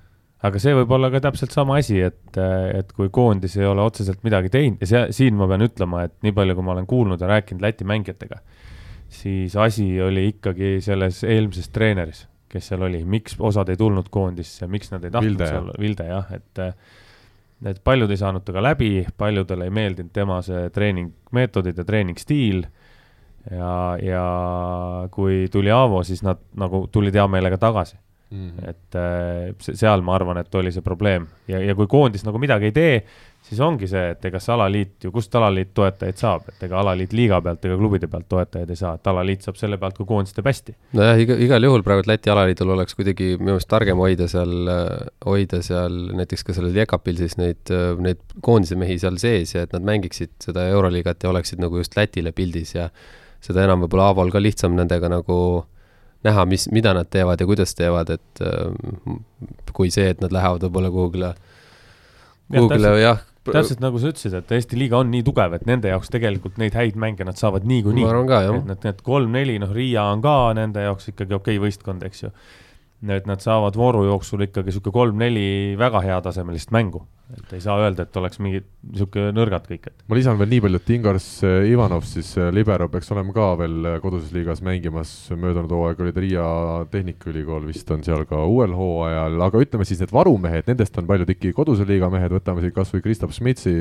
aga see võib olla ka täpselt sama asi, et, et kui koondis ei ole otseselt midagi teinud ja see, siin ma pean ütlema, et nii palju, kui ma olen kuulnud ja rääkinud Läti mängijatega, siis asi oli ikkagi selles eelmises treeneris, kes seal oli, miks osad ei tulnud koondisse, miks nad ei tahtnud Vilde, seal, Vilde jah, et et paljud ei saanud temaga läbi, paljudele ei meeldinud tema see treeningmeetodid ja treeningstiil ja, ja kui tuli Aavo, siis nad nagu tulid hea meelega tagasi. Mhm. et äh, se- seal ma arvan, et oli see probleem ja, ja kui koondis nagu midagi ei tee, siis ongi see, et ega see alaliit ju, kust alaliit toetajaid saab, et ega alaliit liiga pealt ega klubide pealt toetajaid ei saa, et alaliit saab selle pealt, kui koondis teeb hästi. nojah, iga, igal juhul praegu Läti alaliidul oleks kuidagi minu meelest targem hoida seal, hoida seal näiteks ka sellel Jekapil siis neid, neid koondise mehi seal sees ja et nad mängiksid seda Euroliigat ja oleksid nagu just Lätile pildis ja seda enam võib-olla Aavol ka lihtsam nendega nagu näha, mis, mida nad teevad ja kuidas teevad, et ähm, kui see, et nad lähevad võib-olla kuhugile, kuhugile jah, täpselt nagu sa ütlesid, et Eesti liiga on nii tugev, et nende jaoks tegelikult neid häid mänge nad saavad niikuinii ma. arvan ka jah et, nad need kolm-neli, noh, Riia on ka nende jaoks ikkagi okei okay võistkond, eks ju. et nad saavad vooru jooksul ikkagi sihuke kolm-neli väga heatasemelist mängu, et ei saa öelda, et oleks mingid sihuke nõrgad kõik, et ma lisan veel nii palju, et Ingars eh, Ivanov siis eh, libero peaks olema ka veel eh, koduses liigas mängimas, möödunud hooaeg oli ta Riia Tehnikaülikool vist on seal ka uuel hooajal, aga ütleme siis need varumehed, nendest on paljud ikkagi koduse liiga mehed, võtame siin kas või Kristaps Schmidtsi,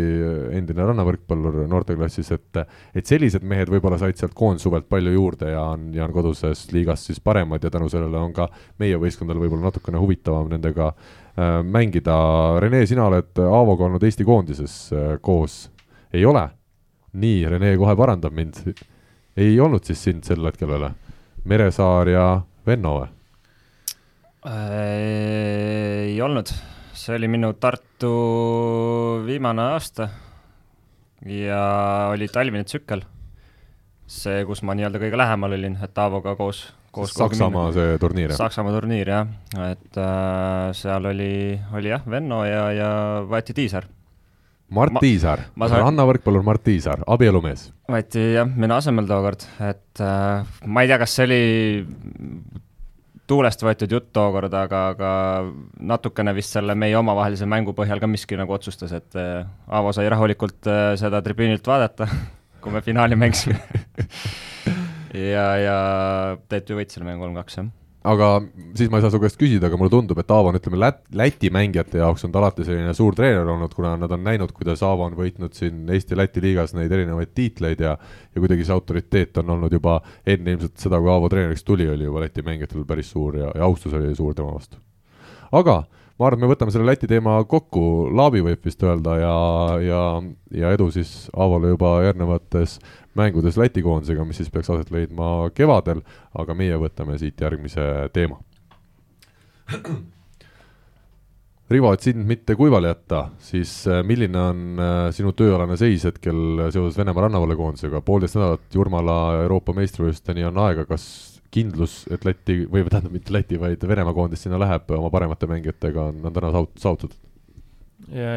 endine rannavõrkpallur noorteklassis, et et sellised mehed võib-olla said sealt koondsuvelt palju juurde ja on, ja on koduses liigas siis paremad. Ja tänu sellele on ka meie võistkondadel võib-olla natukene huvitavam nendega äh, mängida. Rene, sina oled Aavoga olnud Eesti koondises äh, koos, ei ole? nii, Rene kohe parandab mind. ei olnud siis sind sel hetkel veel? Meresaar ja Venno või? ei olnud, see oli minu Tartu viimane aasta ja oli talvine tsükkel. see, kus ma nii-öelda kõige lähemal olin, et Aavoga koos Saksamaa see turniir, jah? Saksamaa turniir, jah. et äh, seal oli, oli jah, Venno ja, ja võeti Tiisar. Mart ma, Tiisar, saan... rannavõrkpallur Mart Tiisar, abielumees. võeti jah, minu asemel tookord, et äh, ma ei tea, kas see oli tuulest võetud jutt tookord, aga, aga natukene vist selle meie omavahelise mängu põhjal ka miski nagu otsustas, et äh, Aavo sai rahulikult äh, seda tribüünilt vaadata, kui me finaali mängisime ja, ja TTÜ võitis selle mängu kolm-kaks, jah aga siis ma ei saa su käest küsida, aga mulle tundub, et Aavo on, ütleme, Lät-, Läti mängijate jaoks on ta alati selline suur treener olnud, kuna nad on näinud, kuidas Aavo on võitnud siin Eesti-Läti liigas neid erinevaid tiitleid ja ja kuidagi see autoriteet on olnud juba enne ilmselt seda, kui Aavo treeneriks tuli, oli juba Läti mängijatel päris suur ja, ja austus oli suur tema vastu. aga ma arvan, et me võtame selle Läti teema kokku, Laabi võib vist öelda ja, ja, ja edu siis Aavole juba järgnevates mängudes Läti koondisega, mis siis peaks aset leidma kevadel, aga meie võtame siit järgmise teema. Rivo, et sind mitte kuivale jätta, siis äh, milline on äh, sinu tööalane seis hetkel seoses Venemaa rannavalvekoondisega, poolteist nädalat Jurmala Euroopa meistrivõistlusteni on aega, kas kindlus, et Läti või tähendab mitte Läti, vaid Venemaa koondis sinna läheb oma paremate mängijatega, on, on täna saavut-, saavutatud?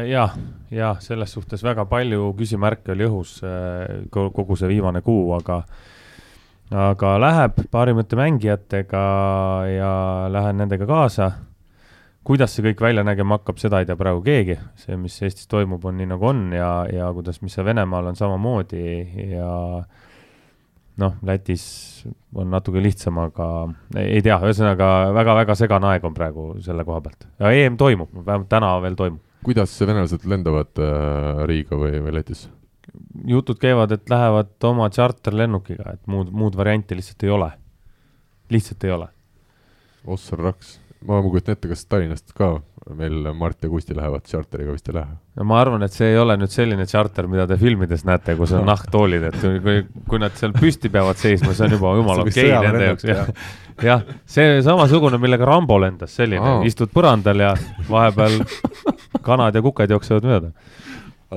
ja, ja, selles suhtes väga palju küsimärke oli õhus äh, kogu see viimane kuu, aga aga läheb parimate mängijatega ja lähen nendega kaasa. kuidas see kõik välja nägema hakkab, seda ei tea praegu keegi, see, mis Eestis toimub, on nii nagu on ja, ja kuidas, mis seal Venemaal on samamoodi ja noh, Lätis on natuke lihtsam, aga ei tea, ühesõnaga väga-väga segane aeg on praegu selle koha pealt. ja EM toimub, vähemalt täna veel toimub kuidas venelased lendavad äh, Riiga või, või Lätisse? jutud käivad, et lähevad oma tšarterlennukiga, et muud, muud varianti lihtsalt ei ole. lihtsalt ei ole. Ossar Raks, ma kujutan ette, kas Tallinnast ka meil Mart ja Kusti lähevad tšarteriga, vist ei lähe? no ma arvan, et see ei ole nüüd selline tšarter, mida te filmides näete, kus on nahktoolid, et kui, kui nad seal püsti peavad seisma, see on juba jumala okei okay nende jaoks, jah. jah, see samasugune, millega Rambo lendas, selline, istud põrandal ja vahepeal kanad ja kukad jooksevad mööda.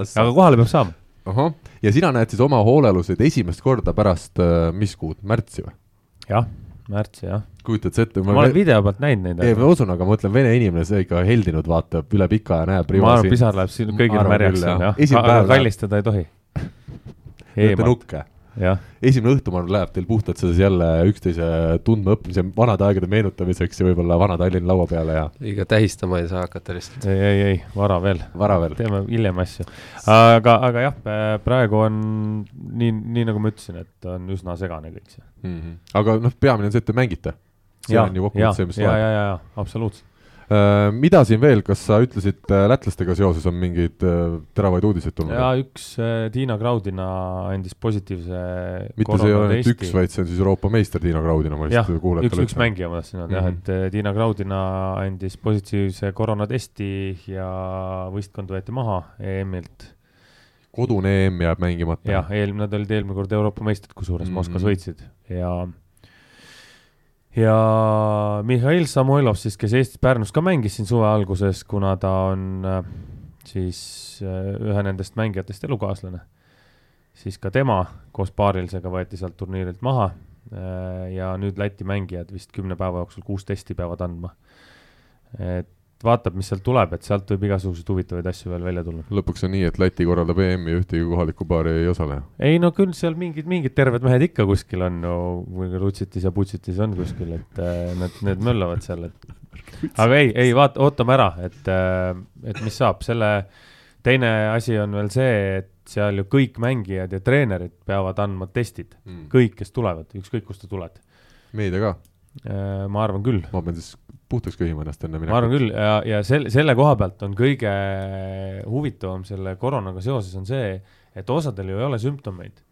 aga kohale peab saama. ahah, ja sina näed siis oma hoolealuseid esimest korda pärast äh, mis kuud, märtsi või? jah, märtsi jah. kujutad sa ette? ma olen video pealt näinud neid. ei, ma usun, aga ma mõtlen, vene inimene, see ikka heldinud vaatab üle pika ja näeb. ma arvan, pisar läheb siin kõigil märjaks, jah, kallistada ei tohi. nukke esimene õhtu, ma arvan, läheb teil puhtalt selles jälle üksteise tundmaõppimise, vanade aegade meenutamiseks ja võib-olla vana Tallinna laua peale ja. liiga tähistama ei saa hakata lihtsalt. ei, ei, ei, vara veel. vara veel. teeme hiljem asju. aga, aga jah, praegu on nii, nii nagu ma ütlesin, et on üsna segane kõik see mm. -hmm. aga noh, peamine on see, et te mängite. see on ju kokkuvõttes see, mis loeb. ja, ja, ja, ja, absoluutselt mida siin veel, kas sa ütlesid äh, lätlastega seoses on mingeid äh, teravaid uudiseid tulnud? jaa, üks Tiina Graudina andis positiivse mitte see ei ole ainult üks, vaid see on siis Euroopa meister Tiina Graudina, ma lihtsalt ütlen. üks, üks mängija ma tahtsin öelda mm -hmm. jah, et Tiina Graudina andis positiivse koroonatesti ja võistkond võeti maha EM-ilt kodune EM jääb mängimata? jah, eelmine, nad olid eelmine kord Euroopa meistrid, kusjuures mm -hmm. Moskvas võitsid ja ja Mihhail Samoilov siis, kes Eestis Pärnus ka mängis siin suve alguses, kuna ta on äh, siis äh, ühe nendest mängijatest elukaaslane, siis ka tema koos paarilisega võeti sealt turniirilt maha. Äh, ja nüüd Läti mängijad vist kümne päeva jooksul kuus testi peavad andma. et vaatab, mis sealt tuleb, et sealt võib igasuguseid huvitavaid asju veel välja tulla. lõpuks on nii, et Läti korraldab EM-i ja ühtegi kohalikku paari ei osale? ei no küll seal mingid, mingid terved mehed ikka kuskil on no,, Rutsitis ja Putsitis on kuskil, et äh, need, need möllavad seal, et aga ei, ei vaata, ootame ära, et äh,, et mis saab, selle teine asi on veel see, et seal ju kõik mängijad ja treenerid peavad andma testid mm., kõik, kes tulevad, ükskõik kust sa tuled. meedia ka äh,? ma arvan küll. ma pean siis puhtaks köhima ennast enne minekut. ma arvan küll ja, ja selle, selle koha pealt on kõige huvitavam selle koroonaga seoses on see, et osadel ju ei ole sümptomeid.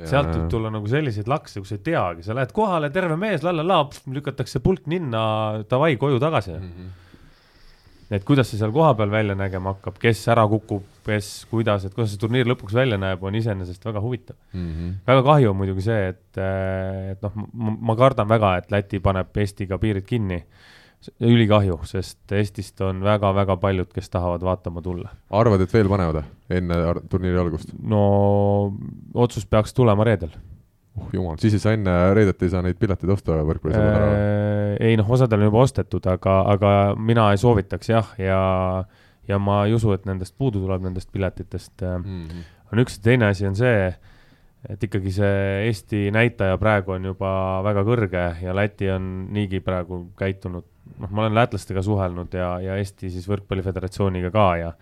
sealt võib tulla nagu selliseid lakse, kus ei teagi, sa lähed kohale, terve mees, la-la-la, lükatakse pulk ninna, davai, koju tagasi mm. -hmm et kuidas see seal kohapeal välja nägema hakkab, kes ära kukub, kes, kuidas, et kuidas see turniir lõpuks välja näeb, on iseenesest väga huvitav mm. -hmm. väga kahju on muidugi see, et, et noh, ma kardan väga, et Läti paneb Eestiga piirid kinni ülikahju, sest Eestist on väga-väga paljud, kes tahavad vaatama tulla. arvad, et veel panevad enne turniiri algust? no otsus peaks tulema reedel. oh jumal, siis ei saa enne reedet ei saa neid pileteid osta võrkpallisõbrad ära. Äh, ei noh, osadel on juba ostetud, aga, aga mina ei soovitaks jah, ja, ja ma ei usu, et nendest puudu tuleb, nendest piletitest. Mhm. on üks ja teine asi on see, et ikkagi see Eesti näitaja praegu on juba väga kõrge ja Läti on niigi praegu käitunud, noh, ma olen lätlastega suhelnud ja, ja Eesti siis võrkpalliföderatsiooniga ka ja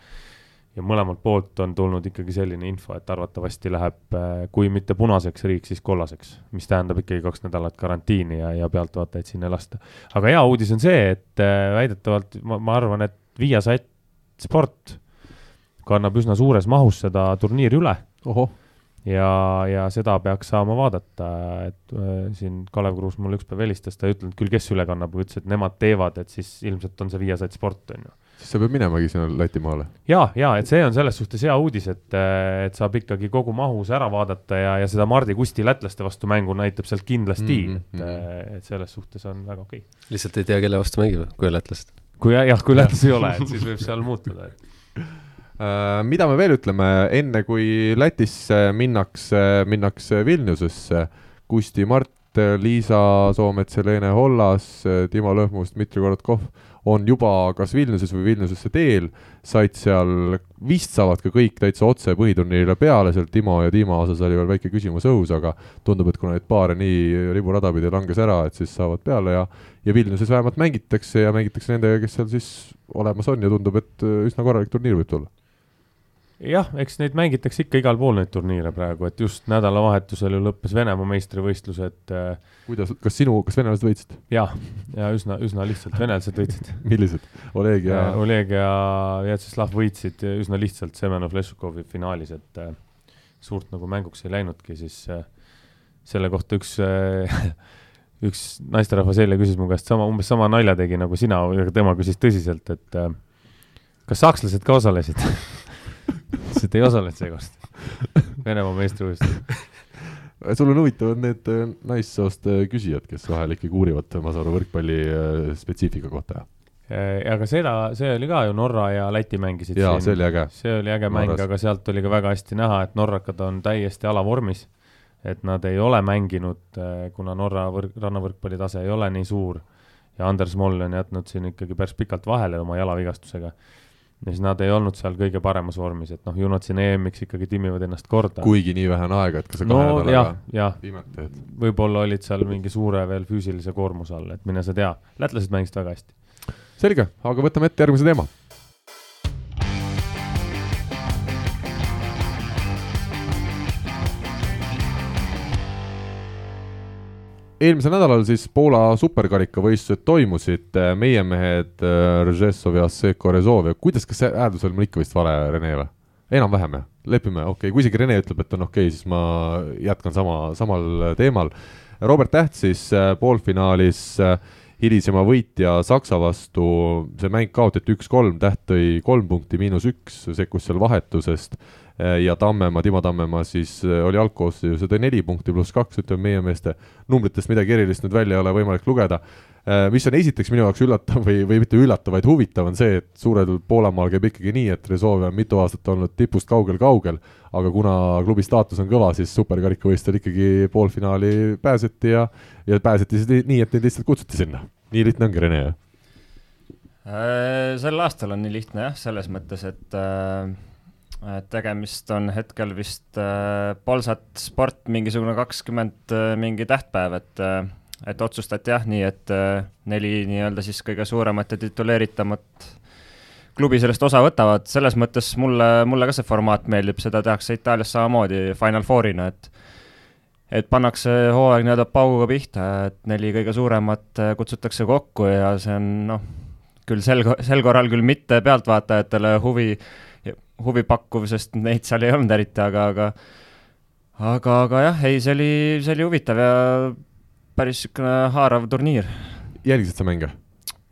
ja mõlemalt poolt on tulnud ikkagi selline info, et arvatavasti läheb, kui mitte punaseks riik, siis kollaseks, mis tähendab ikkagi kaks nädalat karantiini ja, ja pealtvaatajaid sinna lasta. aga hea uudis on see, et äh, väidetavalt ma, ma arvan, et Viasat Sport kannab üsna suures mahus seda turniiri üle ohoh, ja, ja seda peaks saama vaadata, et äh, siin Kalev Kruus mulle üks päev helistas, ta ei ütelnud küll, kes üle kannab, aga ütles, et nemad teevad, et siis ilmselt on see Viasat Sport, on ju. siis sa pead minemagi sinna Lätimaale. ja, ja et see on selles suhtes hea uudis, et, et saab ikkagi kogu mahus ära vaadata ja, ja seda Mardi Kusti lätlaste vastu mängu näitab sealt kindlasti mm, -hmm. et, et selles suhtes on väga okei okay.. lihtsalt ei tea, kelle vastu mängib, kui lätlased. kui jah, kui lätlasi ei ole, et siis võib seal muutuda, et Äh, mida me veel ütleme, enne kui Lätisse minnakse, minnakse Vilniusesse, Kusti Mart, Liisa Soomets, Helene Hollas, Timo Lõhmus, Dmitri Korotkov on juba kas Vilniuses või Vilniusesse teel, said seal, vist saavad ka kõik täitsa otse põhiturniirile peale, seal Timo ja Dima osas oli veel väike küsimus õhus, aga tundub, et kuna neid paare nii riburada pidi langes ära, et siis saavad peale ja ja Vilniuses vähemalt mängitakse ja mängitakse nendega, kes seal siis olemas on ja tundub, et üsna korralik turniir võib tulla. jah, eks neid mängitakse ikka igal pool neid turniire praegu, et just nädalavahetusel ju lõppes Venemaa meistrivõistlused äh, kuidas, kas sinu, kas venelased võitsid? ja, ja üsna, üsna lihtsalt venelased võitsid. millised? Oleg ja Oleg ja Vjatšeslav võitsid üsna lihtsalt Semenov Lešukovi finaalis, et äh, suurt nagu mänguks ei läinudki, siis äh, selle kohta üks äh, üks naisterahvas eile küsis mu käest sama, umbes sama nalja tegi nagu sina, aga tema küsis tõsiselt, et äh, kas sakslased ka osalesid? et ei osalenud seekord Venemaa meistrivõistlusel. sul on huvitavad need äh, naissoost äh, küsijad, kes vahel ikkagi uurivad, ma saan aru, võrkpalli äh, spetsiifika kohta. aga seda, see oli ka ju Norra ja Läti mängisid jaa, see oli äge. see oli äge mäng, aga sealt oli ka väga hästi näha, et norrakad on täiesti alavormis. et nad ei ole mänginud, kuna Norra võrk, rannavõrkpalli tase ei ole nii suur ja Anders Moll on jätnud siin ikkagi päris pikalt vahele oma jalavigastusega. Ja siis nad ei olnud seal kõige paremas vormis, et noh, ju nad siin EM-iks ikkagi timmivad ennast korda. kuigi nii vähe on aega, et kas sa kahe no nädalaga, viimati teed. võib-olla olid seal mingi suure veel füüsilise koormuse all, et mine sa tea, lätlased mängisid väga hästi. selge, aga võtame ette järgmise teema. Eelmisel nädalal siis Poola superkarikavõistlused toimusid, meie mehed äh, Ržesov ja Seko Rezov ja kuidas, kas see hääldus oli mul ikka vist vale, Rene või? enam-vähem jah, lepime, okei okay., kui isegi Rene ütleb, et on okei okay,, siis ma jätkan sama, samal teemal. Robert Täht siis äh, poolfinaalis äh, hilisema võitja Saksa vastu, see mäng kaotati üks-kolm, Täht tõi kolm punkti, miinus üks, sekkus seal vahetusest ja Tammemaa, Timo Tammemaa siis eh, oli algkoosseisus ja tõi neli punkti pluss kaks, ütleme meie meeste numbritest midagi erilist nüüd välja ei ole võimalik lugeda. mis on esiteks minu jaoks üllatav või, või mitte üllatav, vaid huvitav, on see, et suurel Poolamaal käib ikkagi nii, et Rezov on mitu aastat olnud tipust kaugel-kaugel, aga kuna klubi staatus on kõva, siis superkarikavõistlustel ikkagi poolfinaali pääseti ja ja pääseti siis nii- et neid lihtsalt kutsuti sinna. nii lihtne ongi, Rene, jah? Sel aastal on nii lihtne jah, selles mõttes, et äh, tegemist on hetkel vist äh, Polsat Sport mingisugune kakskümmend äh, mingi tähtpäev, et äh, et otsustati jah, nii et äh, neli nii-öelda siis kõige suuremat ja tituleeritamat klubi sellest osa võtavad, selles mõttes mulle, mulle ka see formaat meeldib, seda tehakse Itaalias samamoodi Final Fourina, et et pannakse hooaeg nii-öelda pauguga pihta, et neli kõige suuremat äh, kutsutakse kokku ja see on noh, küll sel, sel korral küll mitte pealtvaatajatele huvi, huvi pakkuv, sest neid seal ei olnud eriti, aga, aga aga, aga jah, ei, see oli, see oli huvitav ja päris niisugune haarav turniir. jälgisid sa mänge?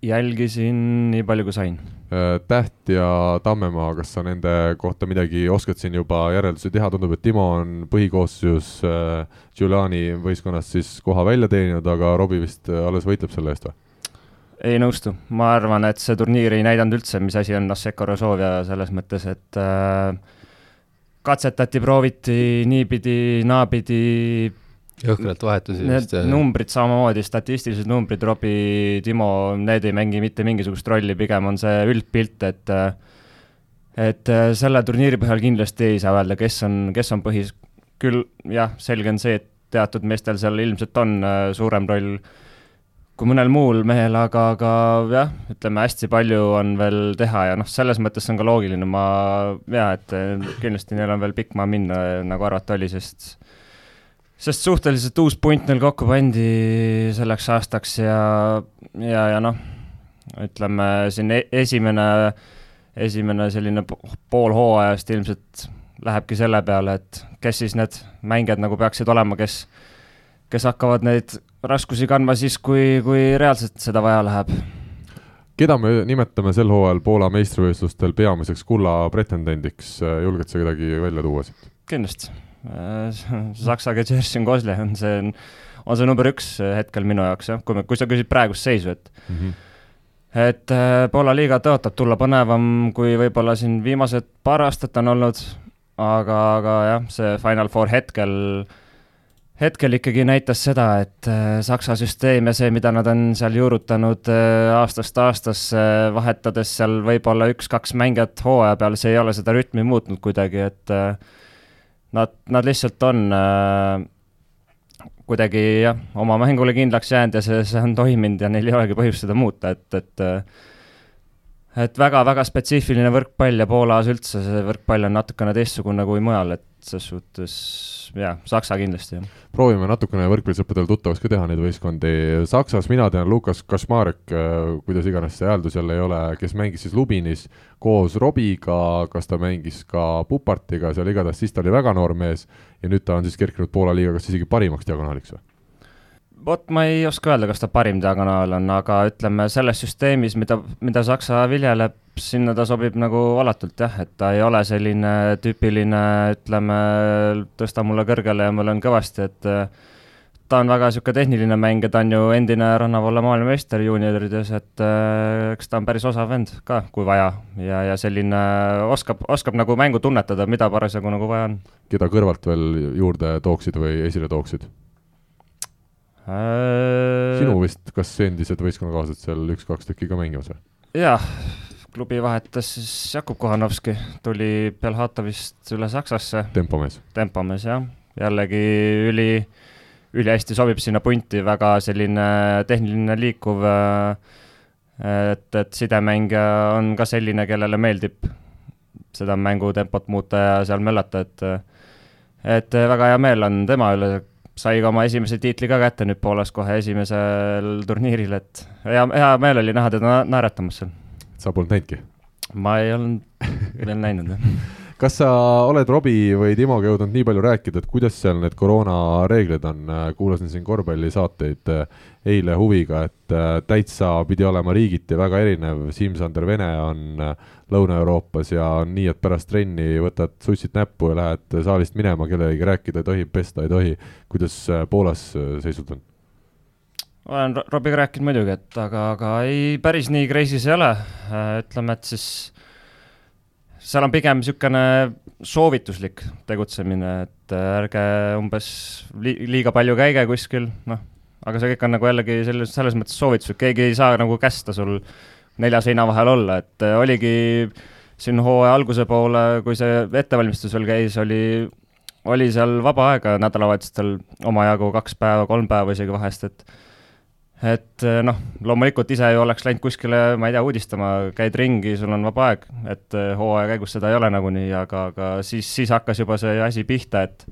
jälgisin nii palju, kui sain. Täht ja Tammemaa, kas sa nende kohta midagi oskad siin juba järeldusi teha, tundub, et Timo on põhikoosseisus äh, Giuliani võistkonnas siis koha välja teeninud, aga Robbie vist äh, alles võitleb selle eest või? Ei nõustu, ma arvan, et see turniir ei näidanud üldse, mis asi on Asseko Rozovia selles mõttes, et äh, katsetati, prooviti niipidi, naapidi, jõhkralt vahetusi vist. numbrid samamoodi, statistilised numbrid, Robbie, Timo, need ei mängi mitte mingisugust rolli, pigem on see üldpilt, et et äh, selle turniiri põhjal kindlasti ei saa öelda, kes on, kes on põhis, küll jah, selge on see, et teatud meestel seal ilmselt on äh, suurem roll kui mõnel muul mehel, aga, aga jah, ütleme hästi palju on veel teha ja noh, selles mõttes on ka loogiline, ma jaa, et äh, kindlasti neil on veel pikk maa minna, nagu arvata oli, sest sest suhteliselt uus punt neil kokku pandi selleks aastaks ja, ja, ja noh, ütleme siin e- esimene, esimene selline po- pool hooajast ilmselt lähebki selle peale, et kes siis need mängijad nagu peaksid olema, kes, kes hakkavad neid raskusi kandma siis, kui, kui reaalselt seda vaja läheb keda me nimetame sel hooajal Poola meistrivõistlustel peamiseks kulla pretendendiks, julged sa kedagi välja tuua siit? kindlasti. Saksaga Jersin Kozle on see, on see number üks hetkel minu jaoks jah, kui me, kui sa küsid praegust seisu, et et äh, Poola liiga tõotab tulla põnevam, kui võib-olla siin viimased paar aastat on olnud, aga, aga jah, see Final Four hetkel, hetkel ikkagi näitas seda, et äh, Saksa süsteem ja see, mida nad on seal juurutanud äh, aastast aastasse, vahetades seal võib-olla üks-kaks mängijat hooaja peal, see ei ole seda rütmi muutnud kuidagi, et äh, nad, nad lihtsalt on kuidagi jah, oma mängule kindlaks jäänud ja see, see on toiminud ja neil ei olegi põhjust seda muuta, et, et et väga-väga spetsiifiline võrkpall ja Poolas üldse see võrkpall on natukene teistsugune kui mujal, et ses suhtes jah, Saksa kindlasti jah. proovime natukene võrkpallisõppedel tuttavaks ka teha neid võistkondi. Saksas mina tean Lukas Kašmarek, kuidas iganes see hääldus jälle ei ole, kes mängis siis Lubinis koos Robiga, kas ta mängis ka Pupartiga seal, igatahes siis ta oli väga noor mees ja nüüd ta on siis kerkinud Poola liiga kas isegi parimaks diagonaaliks või? Vot ma ei oska öelda, kas ta parim diagonaal on, aga ütleme selles süsteemis, mida, mida Saksa viljeleb, sinna ta sobib nagu alatult jah, et ta ei ole selline tüüpiline, ütleme, tõsta mulle kõrgele ja ma löön kõvasti, et äh, ta on väga niisugune tehniline mängija, ta on ju endine rannavalla maailmameister juuniorides, et äh, eks ta on päris osav vend ka, kui vaja ja, ja selline oskab, oskab nagu mängu tunnetada, mida parasjagu nagu vaja on keda kõrvalt veel juurde tooksid või esile tooksid? äh,. sinu vist, kas endised võistkonnakaaslased seal üks-kaks tükki ka mängimas või? jah, klubi vahetas siis Jakub Kohanovski, tuli Belhatovist üle Saksasse, tempomees. tempomees jah, jällegi üli, ülihästi sobib sinna punti, väga selline tehniline liikuv. et, et sidemängija on ka selline, kellele meeldib seda mängutempot muuta ja seal möllata, et et väga hea meel on tema üle, sai ka oma esimese tiitli ka kätte nüüd Poolas kohe esimesel turniiril, et hea, hea meel oli näha teda na- naeratamas seal. sa polnud näinudki? ma ei olnud veel näinud jah. kas sa oled Robbie või Timoga jõudnud nii palju rääkida, et kuidas seal need koroonareeglid on, kuulasin siin korvpallisaateid äh, eile huviga, et äh, täitsa pidi olema riigiti väga erinev, Siim-Sander Vene on äh, Lõuna-Euroopas ja on nii, et pärast trenni võtad sussid näppu ja lähed saalist minema, kellelegi rääkida ei tohi, pesta ei tohi. kuidas äh, Poolas äh, seisud on? olen Ro- Robiga rääkinud muidugi, et aga, aga ei, päris nii crazy's ei ole. ütleme, et siis seal on pigem niisugune soovituslik tegutsemine, et ärge umbes li liiga palju käige kuskil, noh, aga see kõik on nagu jällegi selles, selles mõttes soovituslik, keegi ei saa nagu kästa sul nelja seina vahel olla, et äh, oligi siin hooaja alguse poole, kui see ettevalmistus veel käis, oli, oli seal vaba aega nädalavahetustel omajagu kaks päeva, kolm päeva isegi vahest, et et eh, noh, loomulikult ise ju oleks läinud kuskile, ma ei tea, uudistama, käid ringi, sul on vaba aeg, et eh, hooaja käigus seda ei ole nagunii, aga, aga siis, siis hakkas juba see asi pihta, et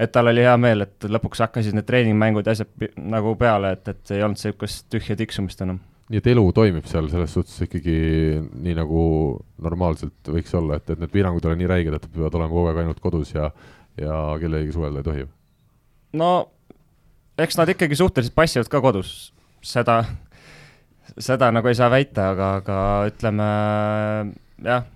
et tal oli hea meel, et lõpuks hakkasid need treeningmängud ja asjad nagu peale, et, et ei olnud niisugust tühja tiksumist enam. nii et elu toimib seal selles suhtes ikkagi nii nagu normaalselt võiks olla, et, et need piirangud ei ole nii räiged, et peavad olema kogu aeg ainult kodus ja, ja kellegagi suhelda ei tohi. no eks nad ikkagi suhteliselt passivad ka kodus, seda, seda nagu ei saa väita, aga, aga ütleme jah,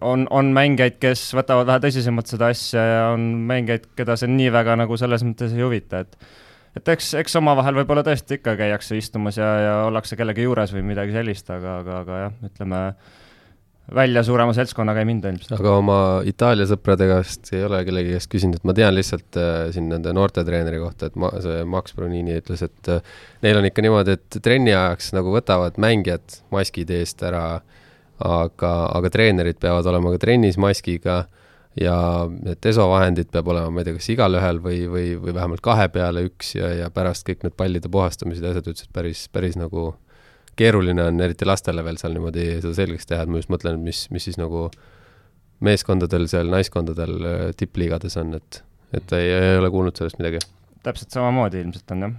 on, on mängijaid, kes võtavad vähe tõsisemalt seda asja ja on mängijaid, keda see nii väga nagu selles mõttes ei huvita, et et eks, eks omavahel võib-olla tõesti ikka käiakse istumas ja, ja ollakse kellegi juures või midagi sellist, aga, aga, aga jah, ütleme välja suurema seltskonnaga ei minda ilmselt. aga oma Itaalia sõprade käest ei ole kellegi käest küsinud, ma tean lihtsalt äh, siin nende noortetreeneri kohta, et ma, see Max Brunini ütles, et äh, neil on ikka niimoodi, et trenni ajaks nagu võtavad mängijad maskid eest ära, aga, aga treenerid peavad olema ka trennis maskiga ja need desovahendid peab olema, ma ei tea, kas igalühel või, või, või vähemalt kahe peale üks ja, ja pärast kõik need pallide puhastamised ja asjad, ütles, et päris, päris nagu keeruline on eriti lastele veel seal niimoodi seda selgeks teha, et ma just mõtlen, mis, mis siis nagu meeskondadel seal, naiskondadel äh, tippliigades on, et, et ei, ei ole kuulnud sellest midagi. täpselt samamoodi ilmselt on jah,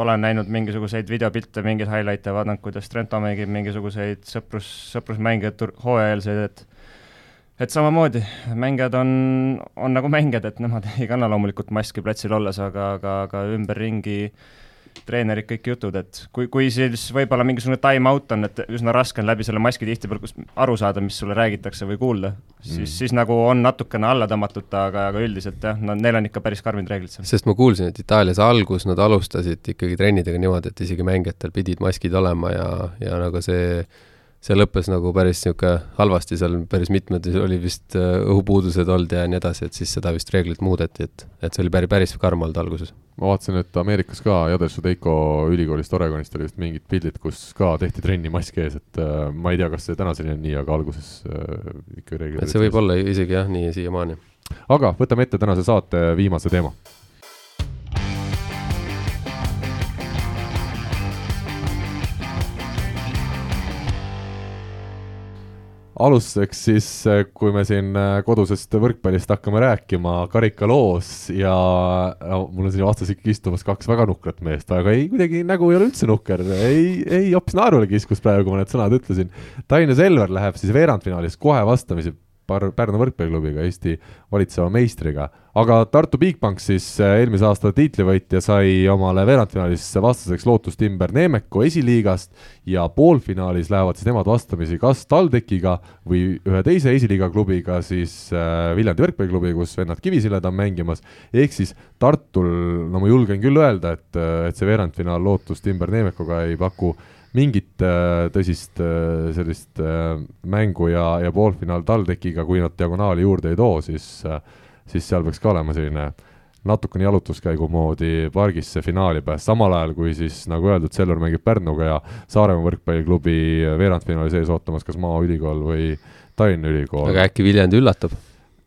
olen näinud mingisuguseid videopilte, mingeid highlight'e, vaadanud, kuidas Trento mängib mingisuguseid sõprus, sõprusmänge hooajalisi, et et samamoodi, mängijad on, on nagu mängijad, et nemad ei kanna loomulikult maski platsil olles, aga, aga, aga ümberringi treenerid kõik jutud, et kui, kui siis võib-olla mingisugune time-out on, et üsna raske on läbi selle maski tihtipeale aru saada, mis sulle räägitakse või kuulda, siis Mm. siis nagu on natukene alla tõmmatud aga, aga üldiselt jah, no neil on ikka päris karmid reeglid seal. sest ma kuulsin, et Itaalias algus nad alustasid ikkagi trennidega niimoodi, et isegi mängijatel pidid maskid olema ja, ja nagu see, see lõppes nagu päris niisugune halvasti, seal päris mitmed oli vist õhupuudused olnud ja nii edasi, et siis seda vist reeglit muudeti, et, et see oli päris, päris karm olnud alguses. Ma vaatasin, et Ameerikas ka Jadešu Teiko ülikoolist Oregonist oli vist mingid pildid, kus ka tehti trenni mask ees, et äh, ma ei tea, kas see tänaseni on nii, aga alguses äh, ikka reeglid et see võib olla isegi jah, nii siiamaani. aga võtame ette tänase saate viimase teema. Alustuseks siis, kui me siin äh, kodusest võrkpallist hakkame rääkima karikaloos ja no, mul on siin vastas ikkagi istumas kaks väga nukrat meest, aga ei, kuidagi nägu ei ole üldse nukker, ei, ei hoopis naerule kiskus praegu, kui ma need sõnad ütlesin. Tallinna Selver läheb siis veerandfinaalis kohe vastamisi Par-, Pärnu võrkpalliklubiga, Eesti valitseva meistriga. aga Tartu Bigbank siis äh, eelmise aasta tiitlivõitja sai omale veerandfinaalis vastaseks Lootust Timber Neemeku esiliigast ja poolfinaalis lähevad siis nemad vastamisi kas TalTechiga või ühe teise esiliiga klubiga, siis äh, Viljandi võrkpalliklubi, kus vennad Kivisilled on mängimas, ehk siis Tartul, no ma julgen küll öelda, et, et see veerandfinaal Lootus Timber Neemekuga ei paku mingit äh, tõsist äh, sellist äh, mängu ja, ja poolfinaal TalTechiga, kui nad diagonaali juurde ei too, siis äh, siis seal peaks ka olema selline natukene jalutuskäigu moodi pargis see finaali pääs, samal ajal kui siis nagu öeldud, Selver mängib Pärnuga ja Saaremaa võrkpalliklubi veerandfinaali sees ootamas kas Maaülikool või Tallinna Ülikool. aga äkki Viljandi üllatab?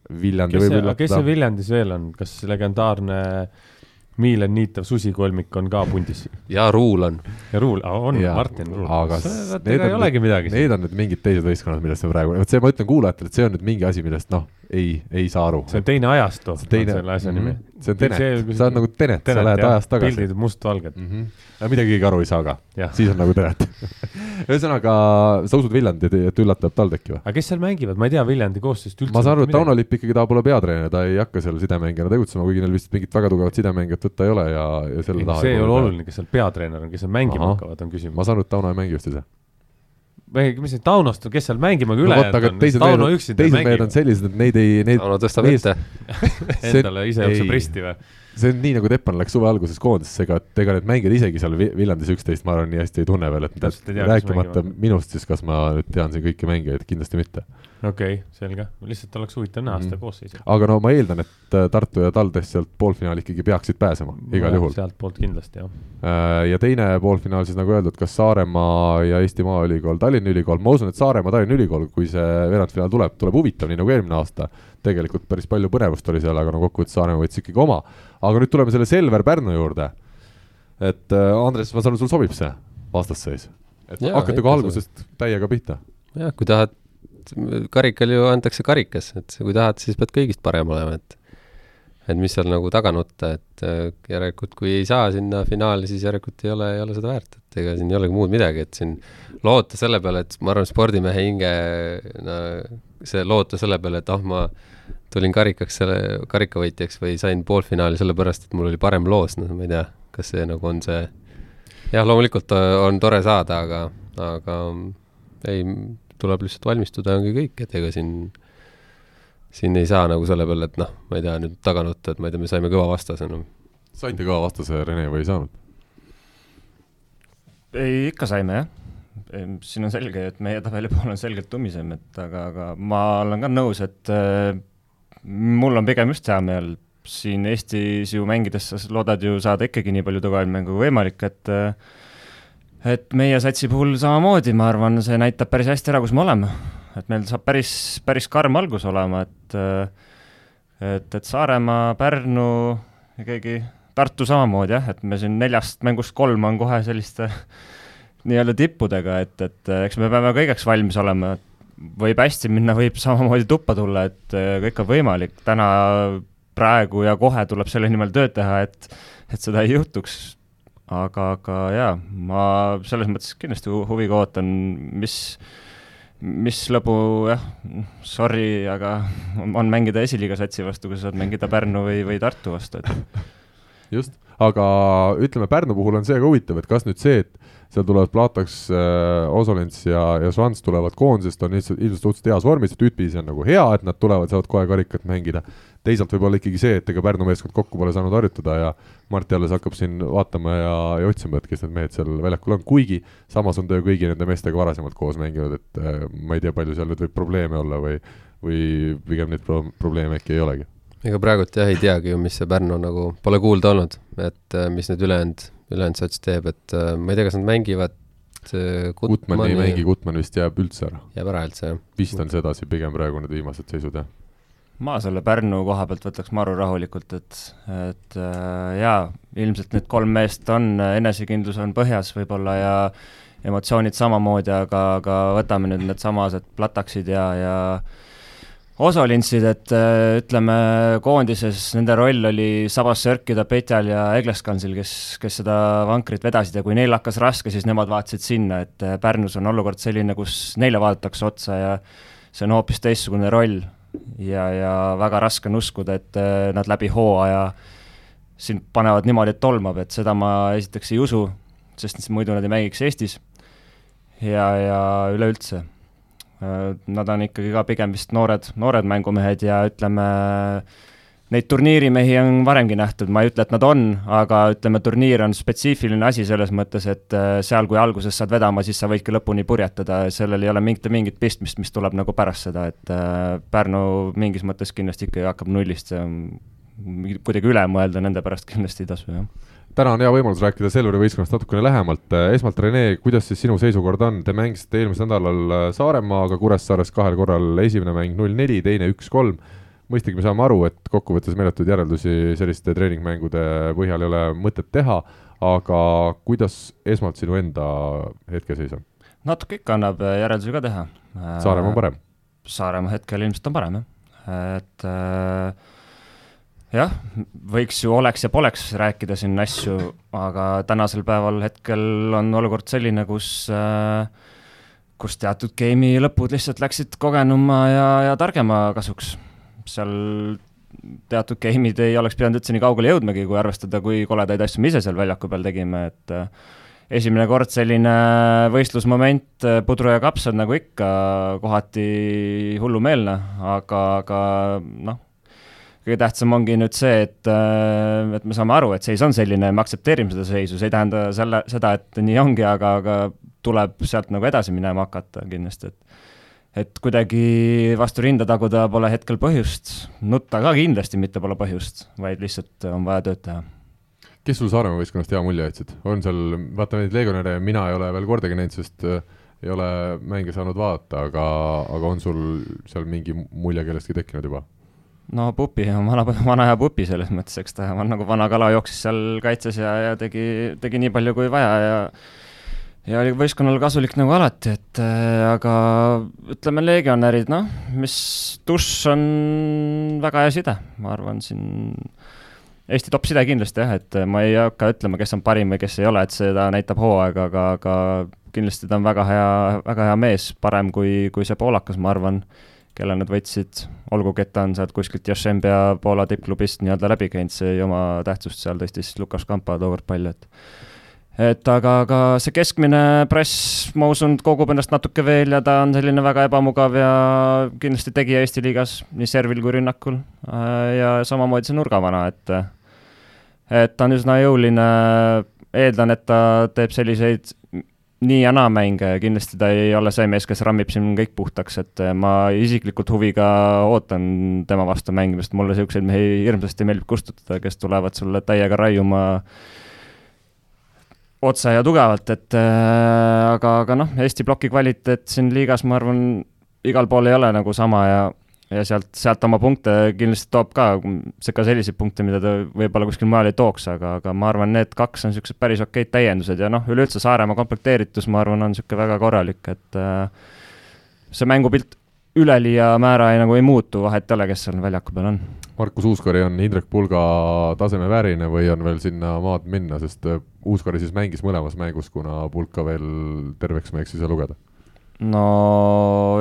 Viljandi kes võib see, kes see üllatada. Viljandis veel on, kas legendaarne Miilen niitav susikolmik on ka pundis? ja Ruul on. ja Ruul, on, Jaa, Martin Ruul. aga need on olegi midagi. Need on nüüd mingid teised võistkonnad, millest me praegu, vot see ma ütlen kuulajatele, et see on nüüd mingi asi, millest noh, ei, ei saa aru. see on teine ajastu, teine, selle asja nimi. See on Tenet, sa oled nagu Tenet, sa lähed ajas tagasi. pildid mustvalged, mm. -hmm. midagi keegi aru ei saa ka, jah. siis on nagu Tenet. ühesõnaga, sa usud Viljandi, et üllatab TalTechi või? aga kes seal mängivad, ma ei tea Viljandi koosseisust üldse. ma saan aru, et Tauno Lipp ikkagi tahab olla peatreener, ta ei hakka seal sidemängijana tegutsema, kuigi neil vist mingit väga tugevat sidemängijat võtta ei ole ja, ja selle taha see ei ole oluline, kes seal peatreener on, kes seal mängima Ahah. hakkavad, on küsimus ma. saan aru, et Tauno ei mängi just ise. Või mis see Taunost, kes seal mängima ka no ülejäänud on, teised Tauno üksinda teised mehed on mängib sellised, et neid ei, neid, Tauno tõstab mees- ette. endale ise jookseb risti või? see on nii, nagu Teppan läks suve alguses koondisesse, ega, et ega need mängijad isegi seal Vi- Viljandis üksteist, ma arvan, nii hästi ei tunne veel, et Täpselt tea, rääkimata minust, siis kas ma nüüd tean siin kõiki mängijaid, kindlasti mitte. Okei okay,, selge, lihtsalt oleks huvitav näha Mhm. seda koosseisu. aga no ma eeldan, et äh, Tartu ja TalTech sealt poolfinaali ikkagi peaksid pääsema, igal juhul. sealtpoolt kindlasti jah. ja teine poolfinaal siis nagu öeldud, kas Saaremaa ja Eesti Maaülikool, Tallinna Ülikool, ma usun, et Saaremaa, Tallinna Ülikool, kui see veerandfinaal tuleb, tuleb huvitav, nii nagu eelmine aasta. tegelikult päris palju põnevust oli seal, aga no kokkuvõttes Saaremaa võttis ikkagi oma. aga nüüd tuleme selle Selver Pärnu juurde. et äh, Andres, ma saan aru, sul sobib see vastasseis? et hakata ikka kohe algusest täiega pihta. jah, kui tahad, karikal ju antakse karikas, et kui tahad, siis pead kõigist parem olema, et et mis seal nagu taga nutta, et äh, järelikult kui ei saa sinna finaali, siis järelikult ei ole, ei ole seda väärt, et ega siin ei olegi muud midagi, et siin loota selle peale, et ma arvan, spordimehe hinge no, see loota selle peale, et ah, ma tulin karikaks selle, karikavõitjaks või sain poolfinaali sellepärast, et mul oli parem loos, noh, ma ei tea, kas see nagu on see jah, loomulikult äh, on tore saada, aga, aga ei, tuleb lihtsalt valmistuda ja ongi kõik, et ega siin, siin ei saa nagu selle peale, et noh, ma ei tea, nüüd taga nutta, et ma ei tea, me saime kõva vastase, no saite kõva vastase, Rene, või ei saanud? ei, ikka saime jah. siin on selge, et meie tabeli pool on selgelt tumisem, et aga, aga ma olen ka nõus, et äh, mul on pigem just hea meel, siin Eestis ju mängides sa loodad ju saada ikkagi nii palju tugevaid mänge kui võimalik, et äh, et meie satsi puhul samamoodi, ma arvan, see näitab päris hästi ära, kus me oleme. et meil saab päris, päris karm algus olema, et äh, et, et Saaremaa, Pärnu ja keegi, Tartu samamoodi jah, et me siin neljast mängust kolm on kohe selliste nii-öelda tippudega, et, et eks me peame kõigeks valmis olema, võib hästi minna, võib samamoodi tuppa tulla, et äh, kõik on võimalik, täna, praegu ja kohe tuleb selle nimel tööd teha, et et seda ei juhtuks, aga, aga jaa, ma selles mõttes kindlasti hu huviga ootan, mis, mis lõbu jah, sorry, aga on mängida esiliiga satsi vastu, kui sa saad mängida Pärnu või, või Tartu vastu, et just, aga ütleme, Pärnu puhul on see ka huvitav, et kas nüüd see, et seal tulevad Plataks äh,, Osolents ja, ja Švants tulevad koondisest, on lihtsalt ilmselt suhteliselt heas vormis, et ühtpidi on nagu hea, et nad tulevad, saavad kohe karikat mängida. Teisalt võib olla ikkagi see, et ega Pärnu meeskond kokku pole saanud harjutada ja Martti alles hakkab siin vaatama ja, ja otsima, et kes need mehed seal väljakul on, kuigi samas on ta ju kõigi nende meestega varasemalt koos mänginud, et äh, ma ei tea, palju seal nüüd võib probleeme olla või, või pigem neid pro probleeme äkki ei olegi ega praegult jah, ei teagi ju, mis see Pärnu nagu, pole kuulda olnud, et äh, mis need ülejäänud ülejäänud sats teeb, et äh, ma ei tea, kas nad mängivad äh, Gutmann ei mängi, Gutmann vist jääb üldse ära. jääb ära üldse, jah? vist on sedasi pigem praegu need viimased seisud, jah. Ma selle Pärnu koha pealt võtaks maru rahulikult, et, et äh, jaa, ilmselt need kolm meest on, enesekindlus on põhjas võib-olla ja emotsioonid samamoodi, aga, aga võtame nüüd needsamased plataksid ja, ja osalintsid, et äh, ütleme, koondises nende roll oli sabas sörkida Petjal ja Egleskansil, kes, kes seda vankrit vedasid ja kui neil hakkas raske, siis nemad vaatasid sinna, et äh, Pärnus on olukord selline, kus neile vaadatakse otsa ja see on hoopis teistsugune roll. Ja, ja väga raske on uskuda, et äh, nad läbi hooaja sind panevad niimoodi, et tolmab, et seda ma esiteks ei usu, sest muidu nad ei mängiks Eestis. ja, ja üleüldse Äh, nad on ikkagi ka pigem vist noored, noored mängumehed ja ütleme, neid turniirimehi on varemgi nähtud, ma ei ütle, et nad on, aga ütleme, turniir on spetsiifiline asi selles mõttes, et äh, seal, kui alguses saad vedama, siis sa võidki lõpuni purjetada sellel ei ole mingit, mingit pistmist, mis tuleb nagu pärast seda, et äh, Pärnu mingis mõttes kindlasti ikkagi hakkab nullist, kuidagi üle mõelda nende pärast kindlasti ei tasu, jah täna on hea võimalus rääkida Selveri võistkonnast natukene lähemalt. esmalt, Rene, kuidas siis sinu seisukord on, te mängisite eelmisel nädalal äh, Saaremaaga Kuressaares kahel korral, esimene mäng null neli, teine üks-kolm. Mõistagi me saame aru, et kokkuvõttes meeletuid järeldusi selliste treeningmängude põhjal ei ole mõtet teha, aga kuidas esmalt sinu enda hetkeseis on? natuke ikka annab äh, järeldusi ka teha. Saaremaa on parem? Saaremaa hetkel ilmselt on parem, jah. et äh, jah, võiks ju oleks ja poleks rääkida siin asju, aga tänasel päeval hetkel on olukord selline, kus äh, kus teatud game'i lõpud lihtsalt läksid kogenuma ja, ja targema kasuks. Seal teatud game'id ei oleks pidanud üldse nii kaugele jõudmagi, kui arvestada, kui koledaid asju me ise seal väljaku peal tegime, et äh, esimene kord selline võistlusmoment, äh, pudru ja kapsad nagu ikka, kohati hullumeelne, aga, aga noh kõige tähtsam ongi nüüd see, et, äh, et me saame aru, et seis on selline, me aktsepteerime seda seisu, see ei tähenda selle, seda, et nii ongi, aga, aga tuleb sealt nagu edasi minema hakata kindlasti, et et kuidagi vastu rinda taguda pole hetkel põhjust, nutta ka kindlasti mitte pole põhjust, vaid lihtsalt on vaja tööd teha. kes sul Saaremaa võistkonnast hea mulje jätsid, on seal, vaata neid legionäre mina ei ole veel kordagi näinud, sest äh, ei ole mänge saanud vaadata, aga, aga on sul seal mingi mulje kellestki tekkinud juba? no Pupi on vana, vana hea Pupi selles mõttes, eks ta on nagu vana kala, jooksis seal kaitses ja, ja tegi, tegi nii palju kui vaja ja ja oli võistkonnale kasulik nagu alati, et äh, aga ütleme, legionärid, noh, mis dušš on väga hea side, ma arvan, siin Eesti top side kindlasti jah, et ma ei hakka ütlema, kes on parim või kes ei ole, et seda näitab hooaeg, aga, aga kindlasti ta on väga hea, väga hea mees, parem kui, kui see poolakas, ma arvan kelle nad võtsid, olgugi et ta on sealt kuskilt Jašembia Poola tippklubist nii-öelda läbi käinud, see ei oma tähtsust, seal tõstis Lukas Kampa tookord palju, et et aga, aga see keskmine press, ma usun, kogub ennast natuke veel ja ta on selline väga ebamugav ja kindlasti tegija Eesti liigas nii servil kui rünnakul. ja samamoodi see nurgavana, et et ta on üsna jõuline, eeldan, et ta teeb selliseid nii ja naa mäng, kindlasti ta ei ole see mees, kes rammib siin kõik puhtaks, et äh, ma isiklikult huviga ootan tema vastu mängimist, mulle niisuguseid mehi hirmsasti meeldib kustutada, kes tulevad sulle täiega raiuma otse ja tugevalt, et äh, aga, aga noh, Eesti ploki kvaliteet siin liigas, ma arvan, igal pool ei ole nagu sama ja ja sealt, sealt oma punkte kindlasti toob ka, ka selliseid punkte, mida ta võib-olla kuskil mujal ei tooks, aga, aga ma arvan, need kaks on niisugused päris okeid täiendused ja noh, üleüldse Saaremaa komplekteeritus, ma arvan, on niisugune väga korralik, et äh, see mängupilt üleliia määra ei, nagu ei muutu, vahet ei ole, kes seal väljaku peal on. Markus Uuskari on Indrek Pulga taseme vääriline või on veel sinna maad minna, sest äh, Uuskari siis mängis mõlemas mängus, kuna Pulka veel terveks meheks ei saa lugeda. no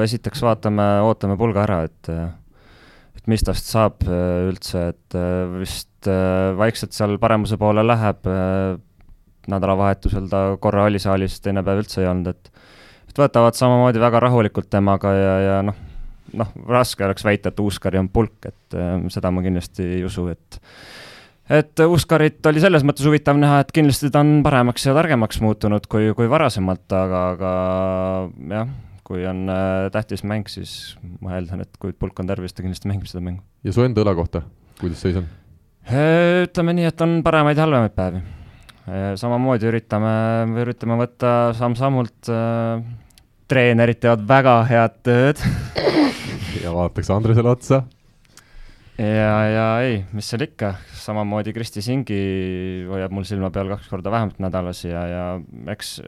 esiteks vaatame, ootame pulga ära, et et mis tast saab äh, üldse, et äh, vist vaikselt seal paremuse poole läheb, nädalavahetusel ta korra oli saalis, teine päev üldse ei olnud, et et võtavad samamoodi väga rahulikult temaga ja, ja noh, noh, raske oleks väita, et Uuskari on pulk, et äh, seda ma kindlasti ei usu, et et Uuskarit oli selles mõttes huvitav näha, et kindlasti ta on paremaks ja targemaks muutunud kui, kui varasemalt, aga, aga jah, kui on äh, tähtis mäng, siis ma eeldan, et kui pulk on tervis, ta kindlasti mängib seda mängu. ja su enda õla kohta, kuidas seis on? ütleme nii, et on paremaid ja halvemaid päevi. samamoodi üritame, üritame võtta samm-sammult äh,, treenerid teevad väga head tööd ja vaataks Andresele otsa. ja, ja ei, mis seal ikka, samamoodi Kristi Singi hoiab mul silma peal kaks korda vähemalt nädalas ja, ja eks,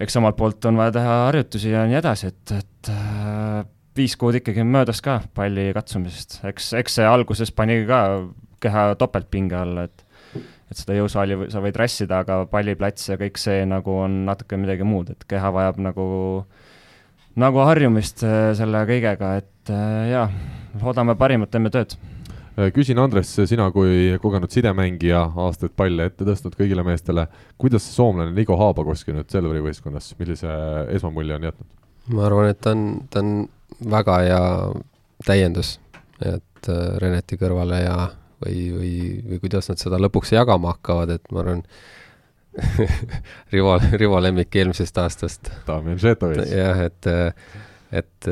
eks omalt poolt on vaja teha harjutusi ja nii edasi, et, et äh, viis kuud ikkagi möödas ka palli katsumisest, eks, eks see alguses pani ka keha topeltpinge alla, et et seda jõusaali või- sa võid rassida, aga palliplats ja kõik see nagu on natuke midagi muud, et keha vajab nagu nagu harjumist äh, selle kõigega, et äh, jaa, loodame parimat, teeme tööd Äh, küsin, Andres, sina kui kogenud sidemängija, aastaid palle ette tõstnud kõigile meestele, kuidas see soomlane Nigo Haabakoski nüüd Selveri võistkonnas, millise esmamulje on jätnud? ma arvan, et ta on, ta on väga hea täiendus, et Reneti kõrvale ja, või, või, või kuidas nad seda lõpuks jagama hakkavad, et ma arvan, Rivo, Rivo lemmik eelmisest aastast. Damjan Žetovitš. jah, et, et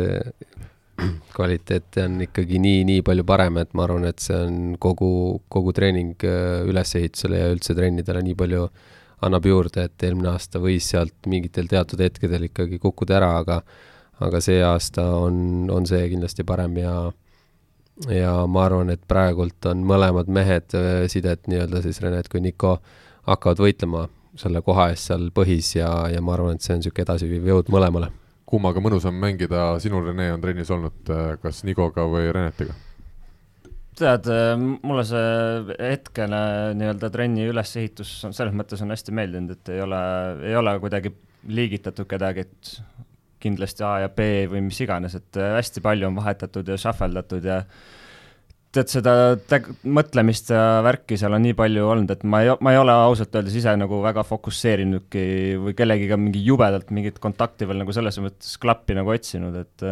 kvaliteet on ikkagi nii, nii palju parem, et ma arvan, et see on kogu, kogu treening äh, ülesehitusele ja üldse trennidele nii palju annab juurde, et eelmine aasta võis sealt mingitel teatud hetkedel ikkagi kukkuda ära, aga aga see aasta on, on see kindlasti parem ja ja ma arvan, et praegult on mõlemad mehed äh, sidet nii-öelda siis Renet kui Niko hakkavad võitlema selle koha eest seal põhis ja, ja ma arvan, et see on niisugune edasiviiv jõud mõlemale kummaga mõnusam mängida, sinul, Rene, on trennis olnud, kas Nigoga või Renetiga? tead, mulle see hetkene nii-öelda trenni ülesehitus on selles mõttes on hästi meeldinud, et ei ole, ei ole kuidagi liigitatud kedagi, et kindlasti A ja B või mis iganes, et hästi palju on vahetatud ja shuffle datud ja tead, seda mõtlemist ja värki seal on nii palju olnud, et ma ei, ma ei ole ausalt öeldes ise nagu väga fokusseerinudki või kellegiga mingi jubedalt mingit kontakti veel nagu selles mõttes klappi nagu otsinud, et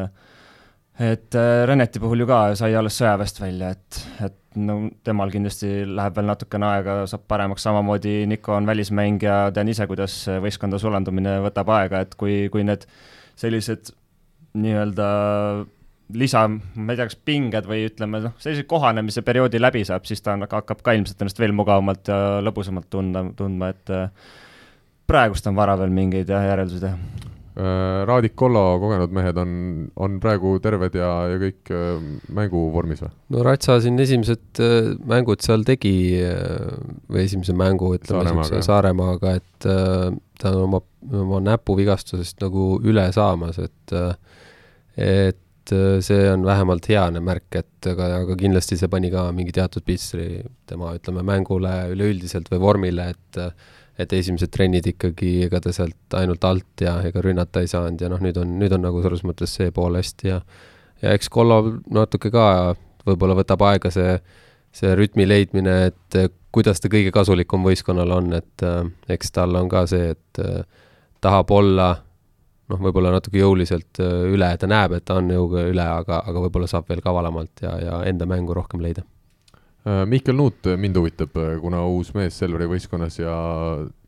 et äh, Reneti puhul ju ka sai alles sõjaväest välja, et, et no temal kindlasti läheb veel natukene aega, saab paremaks, samamoodi Niko on välismängija, tean ise, kuidas võistkonda sulandumine võtab aega, et kui, kui need sellised nii-öelda lisa, ma ei tea, kas pinged või ütleme noh, sellise kohanemise perioodi läbi saab, siis ta on, hakkab ka ilmselt ennast veel mugavamalt ja lõbusamalt tunda, tundma, et äh, praegust on vara veel mingeid jah, järeldusi teha. Raadik Kollo kogenud mehed on, on praegu terved ja, ja kõik äh, mänguvormis või? no Ratsa siin esimesed äh, mängud seal tegi äh, või esimese mängu ütleme Saaremaaga. Saaremaaga, et äh, ta on oma, oma näpuvigastusest nagu üle saamas, et äh, et äh, see on vähemalt heane märk, et aga, aga kindlasti see pani ka mingi teatud pistri tema, ütleme, mängule üleüldiselt või vormile, et et esimesed trennid ikkagi, ega ta sealt ainult alt ja ega rünnata ei saanud ja noh, nüüd on, nüüd on nagu selles mõttes see pool hästi ja ja eks Kollo natuke ka võib-olla võtab aega see, see rütmi leidmine, et eh, kuidas ta kõige kasulikum võistkonnal on, et äh, eks tal on ka see, et äh, tahab olla noh, võib-olla natuke jõuliselt äh, üle, ta näeb, et ta on jõuga üle, aga, aga võib-olla saab veel kavalamalt ja, ja enda mängu rohkem leida. Äh, Mihkel Nuut mind huvitab, kuna uus mees Selveri võistkonnas ja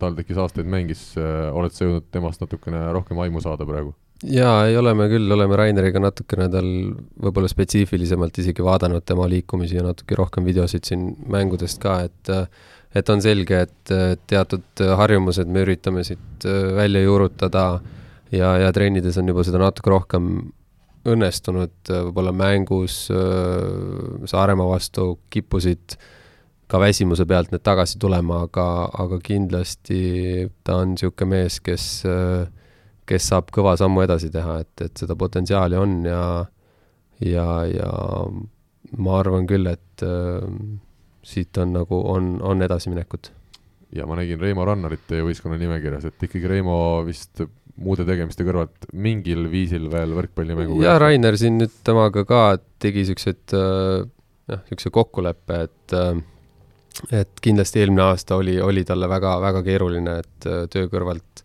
TalTechis aastaid mängis, oled sa jõudnud temast natukene rohkem aimu saada praegu? jaa, ei oleme küll, oleme Raineriga natukene tal võib-olla spetsiifilisemalt isegi vaadanud tema liikumisi ja natuke rohkem videosid siin mängudest ka, et et on selge, et teatud harjumused me üritame siit välja juurutada ja, ja trennides on juba seda natuke rohkem õnnestunud, võib-olla mängus Saaremaa vastu kippusid ka väsimuse pealt need tagasi tulema, aga, aga kindlasti ta on niisugune mees, kes äh, kes saab kõva sammu edasi teha, et, et seda potentsiaali on ja, ja, ja ma arvan küll, et äh, siit on nagu, on, on edasiminekut. ja ma nägin Reimo Rannarit teie võistkonna nimekirjas, et ikkagi Reimo vist muude tegemiste kõrvalt mingil viisil veel võrkpallimängu ja Rainer siin nüüd temaga ka tegi siuksed äh, noh, niisuguse kokkuleppe, et äh, et kindlasti eelmine aasta oli, oli talle väga-väga keeruline, et äh, töö kõrvalt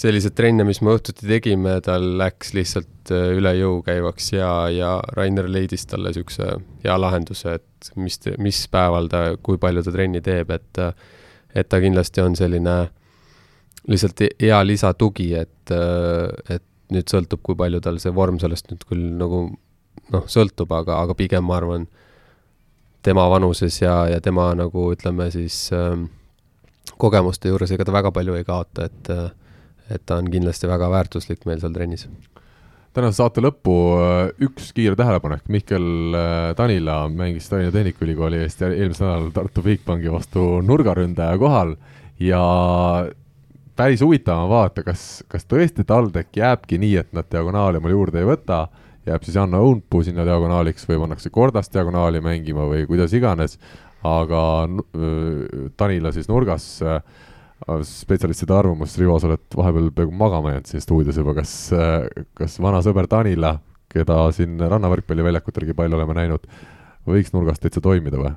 selliseid trenne, mis me õhtuti tegime, tal läks lihtsalt äh, üle jõu käivaks ja, ja Rainer leidis talle niisuguse hea lahenduse, et mis, mis päeval ta, kui palju ta trenni teeb, et et ta kindlasti on selline lihtsalt hea lisatugi, et, et nüüd sõltub, kui palju tal see vorm sellest nüüd küll nagu noh, sõltub, aga, aga pigem ma arvan, tema vanuses ja, ja tema nagu ütleme siis äh, kogemuste juures ega ta väga palju ei kaota, et äh, et ta on kindlasti väga väärtuslik meil seal trennis. tänase saate lõppu äh, üks kiire tähelepanek, Mihkel äh, Tanila mängis Tallinna Tehnikaülikooli eest eelmisel nädalal Tartu Bigbanki vastu nurgaründaja kohal ja päris huvitav on vaadata, kas, kas tõesti TalTech jääbki nii, et nad diagonaali omale juurde ei võta, jääb siis Janno Õunpuu sinna diagonaaliks või pannakse Kordas diagonaali mängima või kuidas iganes, aga äh, Tanila siis nurgas äh, spetsialistide arvamus, Rivo, sa oled vahepeal peaaegu magama jäänud siin stuudios juba, kas, kas vana sõber Tanila, keda siin rannavõrkpalliväljakutelgi palju oleme näinud, võiks nurgas täitsa toimida või?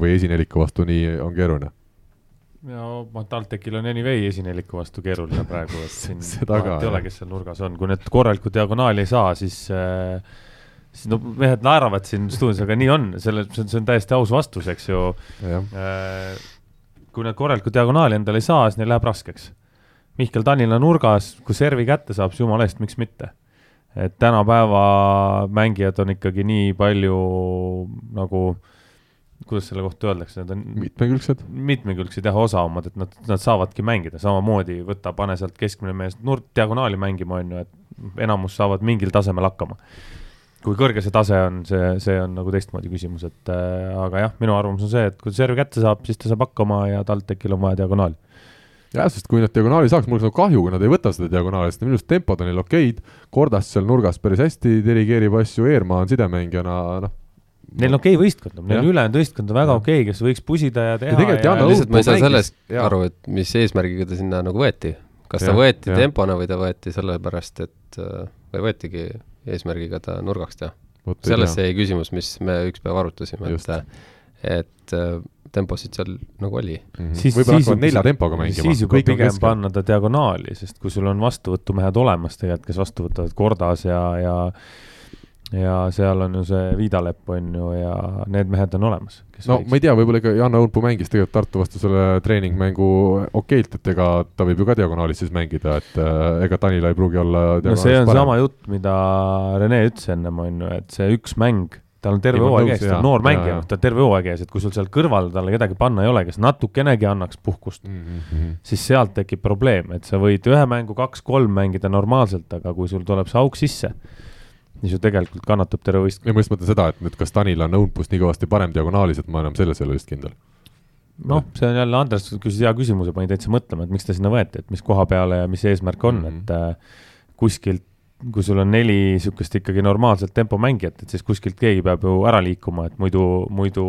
või esineliku vastu nii on keeruline? Ja TalTechil on anyway esineliku vastu keeruline praegu, et siin ka ei ole, kes seal nurgas on, kui need korralikku diagonaali ei saa, siis äh, siis no mehed naeravad siin stuudios, aga nii on, selle, see on, see on täiesti aus vastus, eks ju. Äh, kui nad korralikku diagonaali endale ei saa, siis neil läheb raskeks. Mihkel Tallinna nurgas, kui servi kätte saab, siis jumala eest, miks mitte. et tänapäeva mängijad on ikkagi nii palju nagu, kuidas selle kohta öeldakse, need on mitmekülgsed, mitmekülgsed jah, osavamad, et nad, nad saavadki mängida, samamoodi võta, pane sealt keskmine mees nurk, diagonaali mängima, on ju, et enamus saavad mingil tasemel hakkama kui kõrge see tase on, see, see on nagu teistmoodi küsimus, et äh, aga jah, minu arvamus on see, et kui ta servi kätte saab, siis ta saab hakkama ja TalTechil on vaja diagonaali. jah, sest kui nad diagonaali saaks, mul oleks nagu kahju, kui nad ei võta seda diagonaali, sest minu arust tempod on neil okeid, Kordas seal nurgas päris hästi dirigeerib asju, Eermaa on sidemängijana, noh, Neil on okei okay võistkond, neil ülejäänud võistkond on väga okei okay,, kes võiks pusida ja teha. ja ja lihtsalt ma ei saa sellest ja. aru, et mis eesmärgiga ta sinna nagu võeti. kas ja, ta võeti ja. tempona või ta võeti sellepärast, et või võetigi eesmärgiga ta nurgaks teha. sellest jäi küsimus, mis me üks päev arutasime, et, et äh, temposid seal nagu oli mm. -hmm. võib-olla hakkavad nelja tempoga mängima. siis juba pigem panna ta diagonaali, sest kui sul on vastuvõtumehed olemas tegelikult, kes vastu võtavad Kordas ja, ja ja seal on ju see Viidalepp on ju ja need mehed on olemas. no võiks. ma ei tea, võib-olla ikka Janno Õunpuu mängis tegelikult Tartu vastu selle treeningmängu okeilt, et ega ta võib ju ka diagonaalis siis mängida, et äh, ega Tanila ei pruugi olla no see on parem. sama jutt, mida Rene ütles ennem on ju, et see üks mäng tal on terve hooaeg ees, ta on noor mängija, ta on terve hooaeg ees, et kui sul seal kõrval talle kedagi panna ei ole, kes natukenegi annaks puhkust mm, -hmm. siis sealt tekib probleem, et sa võid ühe mängu kaks-kolm mängida normaalselt, aga kui sul tuleb see auk sisse, siis ju tegelikult kannatab terve võistkond. ja ma just mõtlen seda, et nüüd kas Tanil on õunpust nii kõvasti parem diagonaalis, et ma enam selles ei ole vist kindel. noh, see on jälle, Andres küsis hea küsimuse, pani täitsa mõtlema, et miks ta sinna võeti, et mis koha peale ja mis eesmärk on mm, -hmm. et äh, kuskilt kui sul on neli niisugust ikkagi normaalset tempomängijat, et siis kuskilt keegi peab ju ära liikuma, et muidu, muidu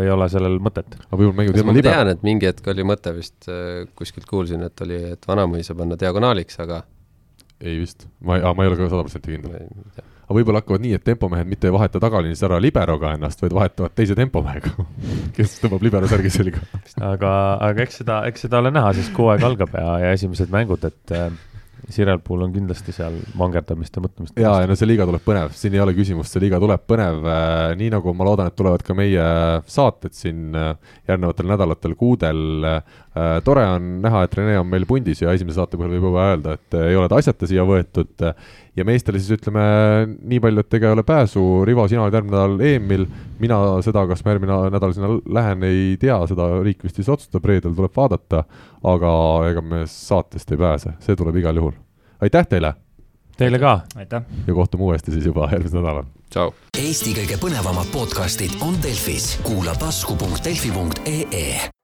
ei ole sellel mõtet. aga võib-olla mängivad ilma libe. ma tean, et mingi hetk oli mõte vist, äh, kuskilt kuulsin, et oli, et Vanamõisa panna diagonaaliks, aga ei vist, ma ei, ma ei ole ka sada protsenti kindel aga võib-olla hakkavad nii, et tempomehed mitte ei vaheta tagaliinis ära liberoga ennast, vaid vahetavad teise tempomehega kes tõmbab libero särgi selga aga, aga eks seda, eks seda ole näha, siis kui hooaeg algab ja, ja esimesed mängud, et Sirel puhul on kindlasti seal mangerdamist ja mõtlemist. ja, ja no see liiga tuleb põnev, siin ei ole küsimust, see liiga tuleb põnev, nii nagu ma loodan, et tulevad ka meie saated siin äh, järgnevatel nädalatel, kuudel. Tore on näha, et Rene on meil pundis ja esimese saate põhjal võib juba öelda, et äh, ei ole ta asjata siia võetud. ja meestele siis ütleme nii palju, et ega ei ole pääsu, Rivo, sina oled järgmine nädal EM-il, mina seda, kas ma järgmine nädal sinna lähen, ei tea, seda riik vist siis otsustab, reedel tuleb vaadata, aga ega me saatest ei pääse, see tuleb igal juhul. aitäh teile Teile ka. aitäh. ja kohtume uuesti siis juba järgmisel nädalal. tšau. Eesti kõige põnevamad podcastid on Delfis, kuula tasku.delfi.ee.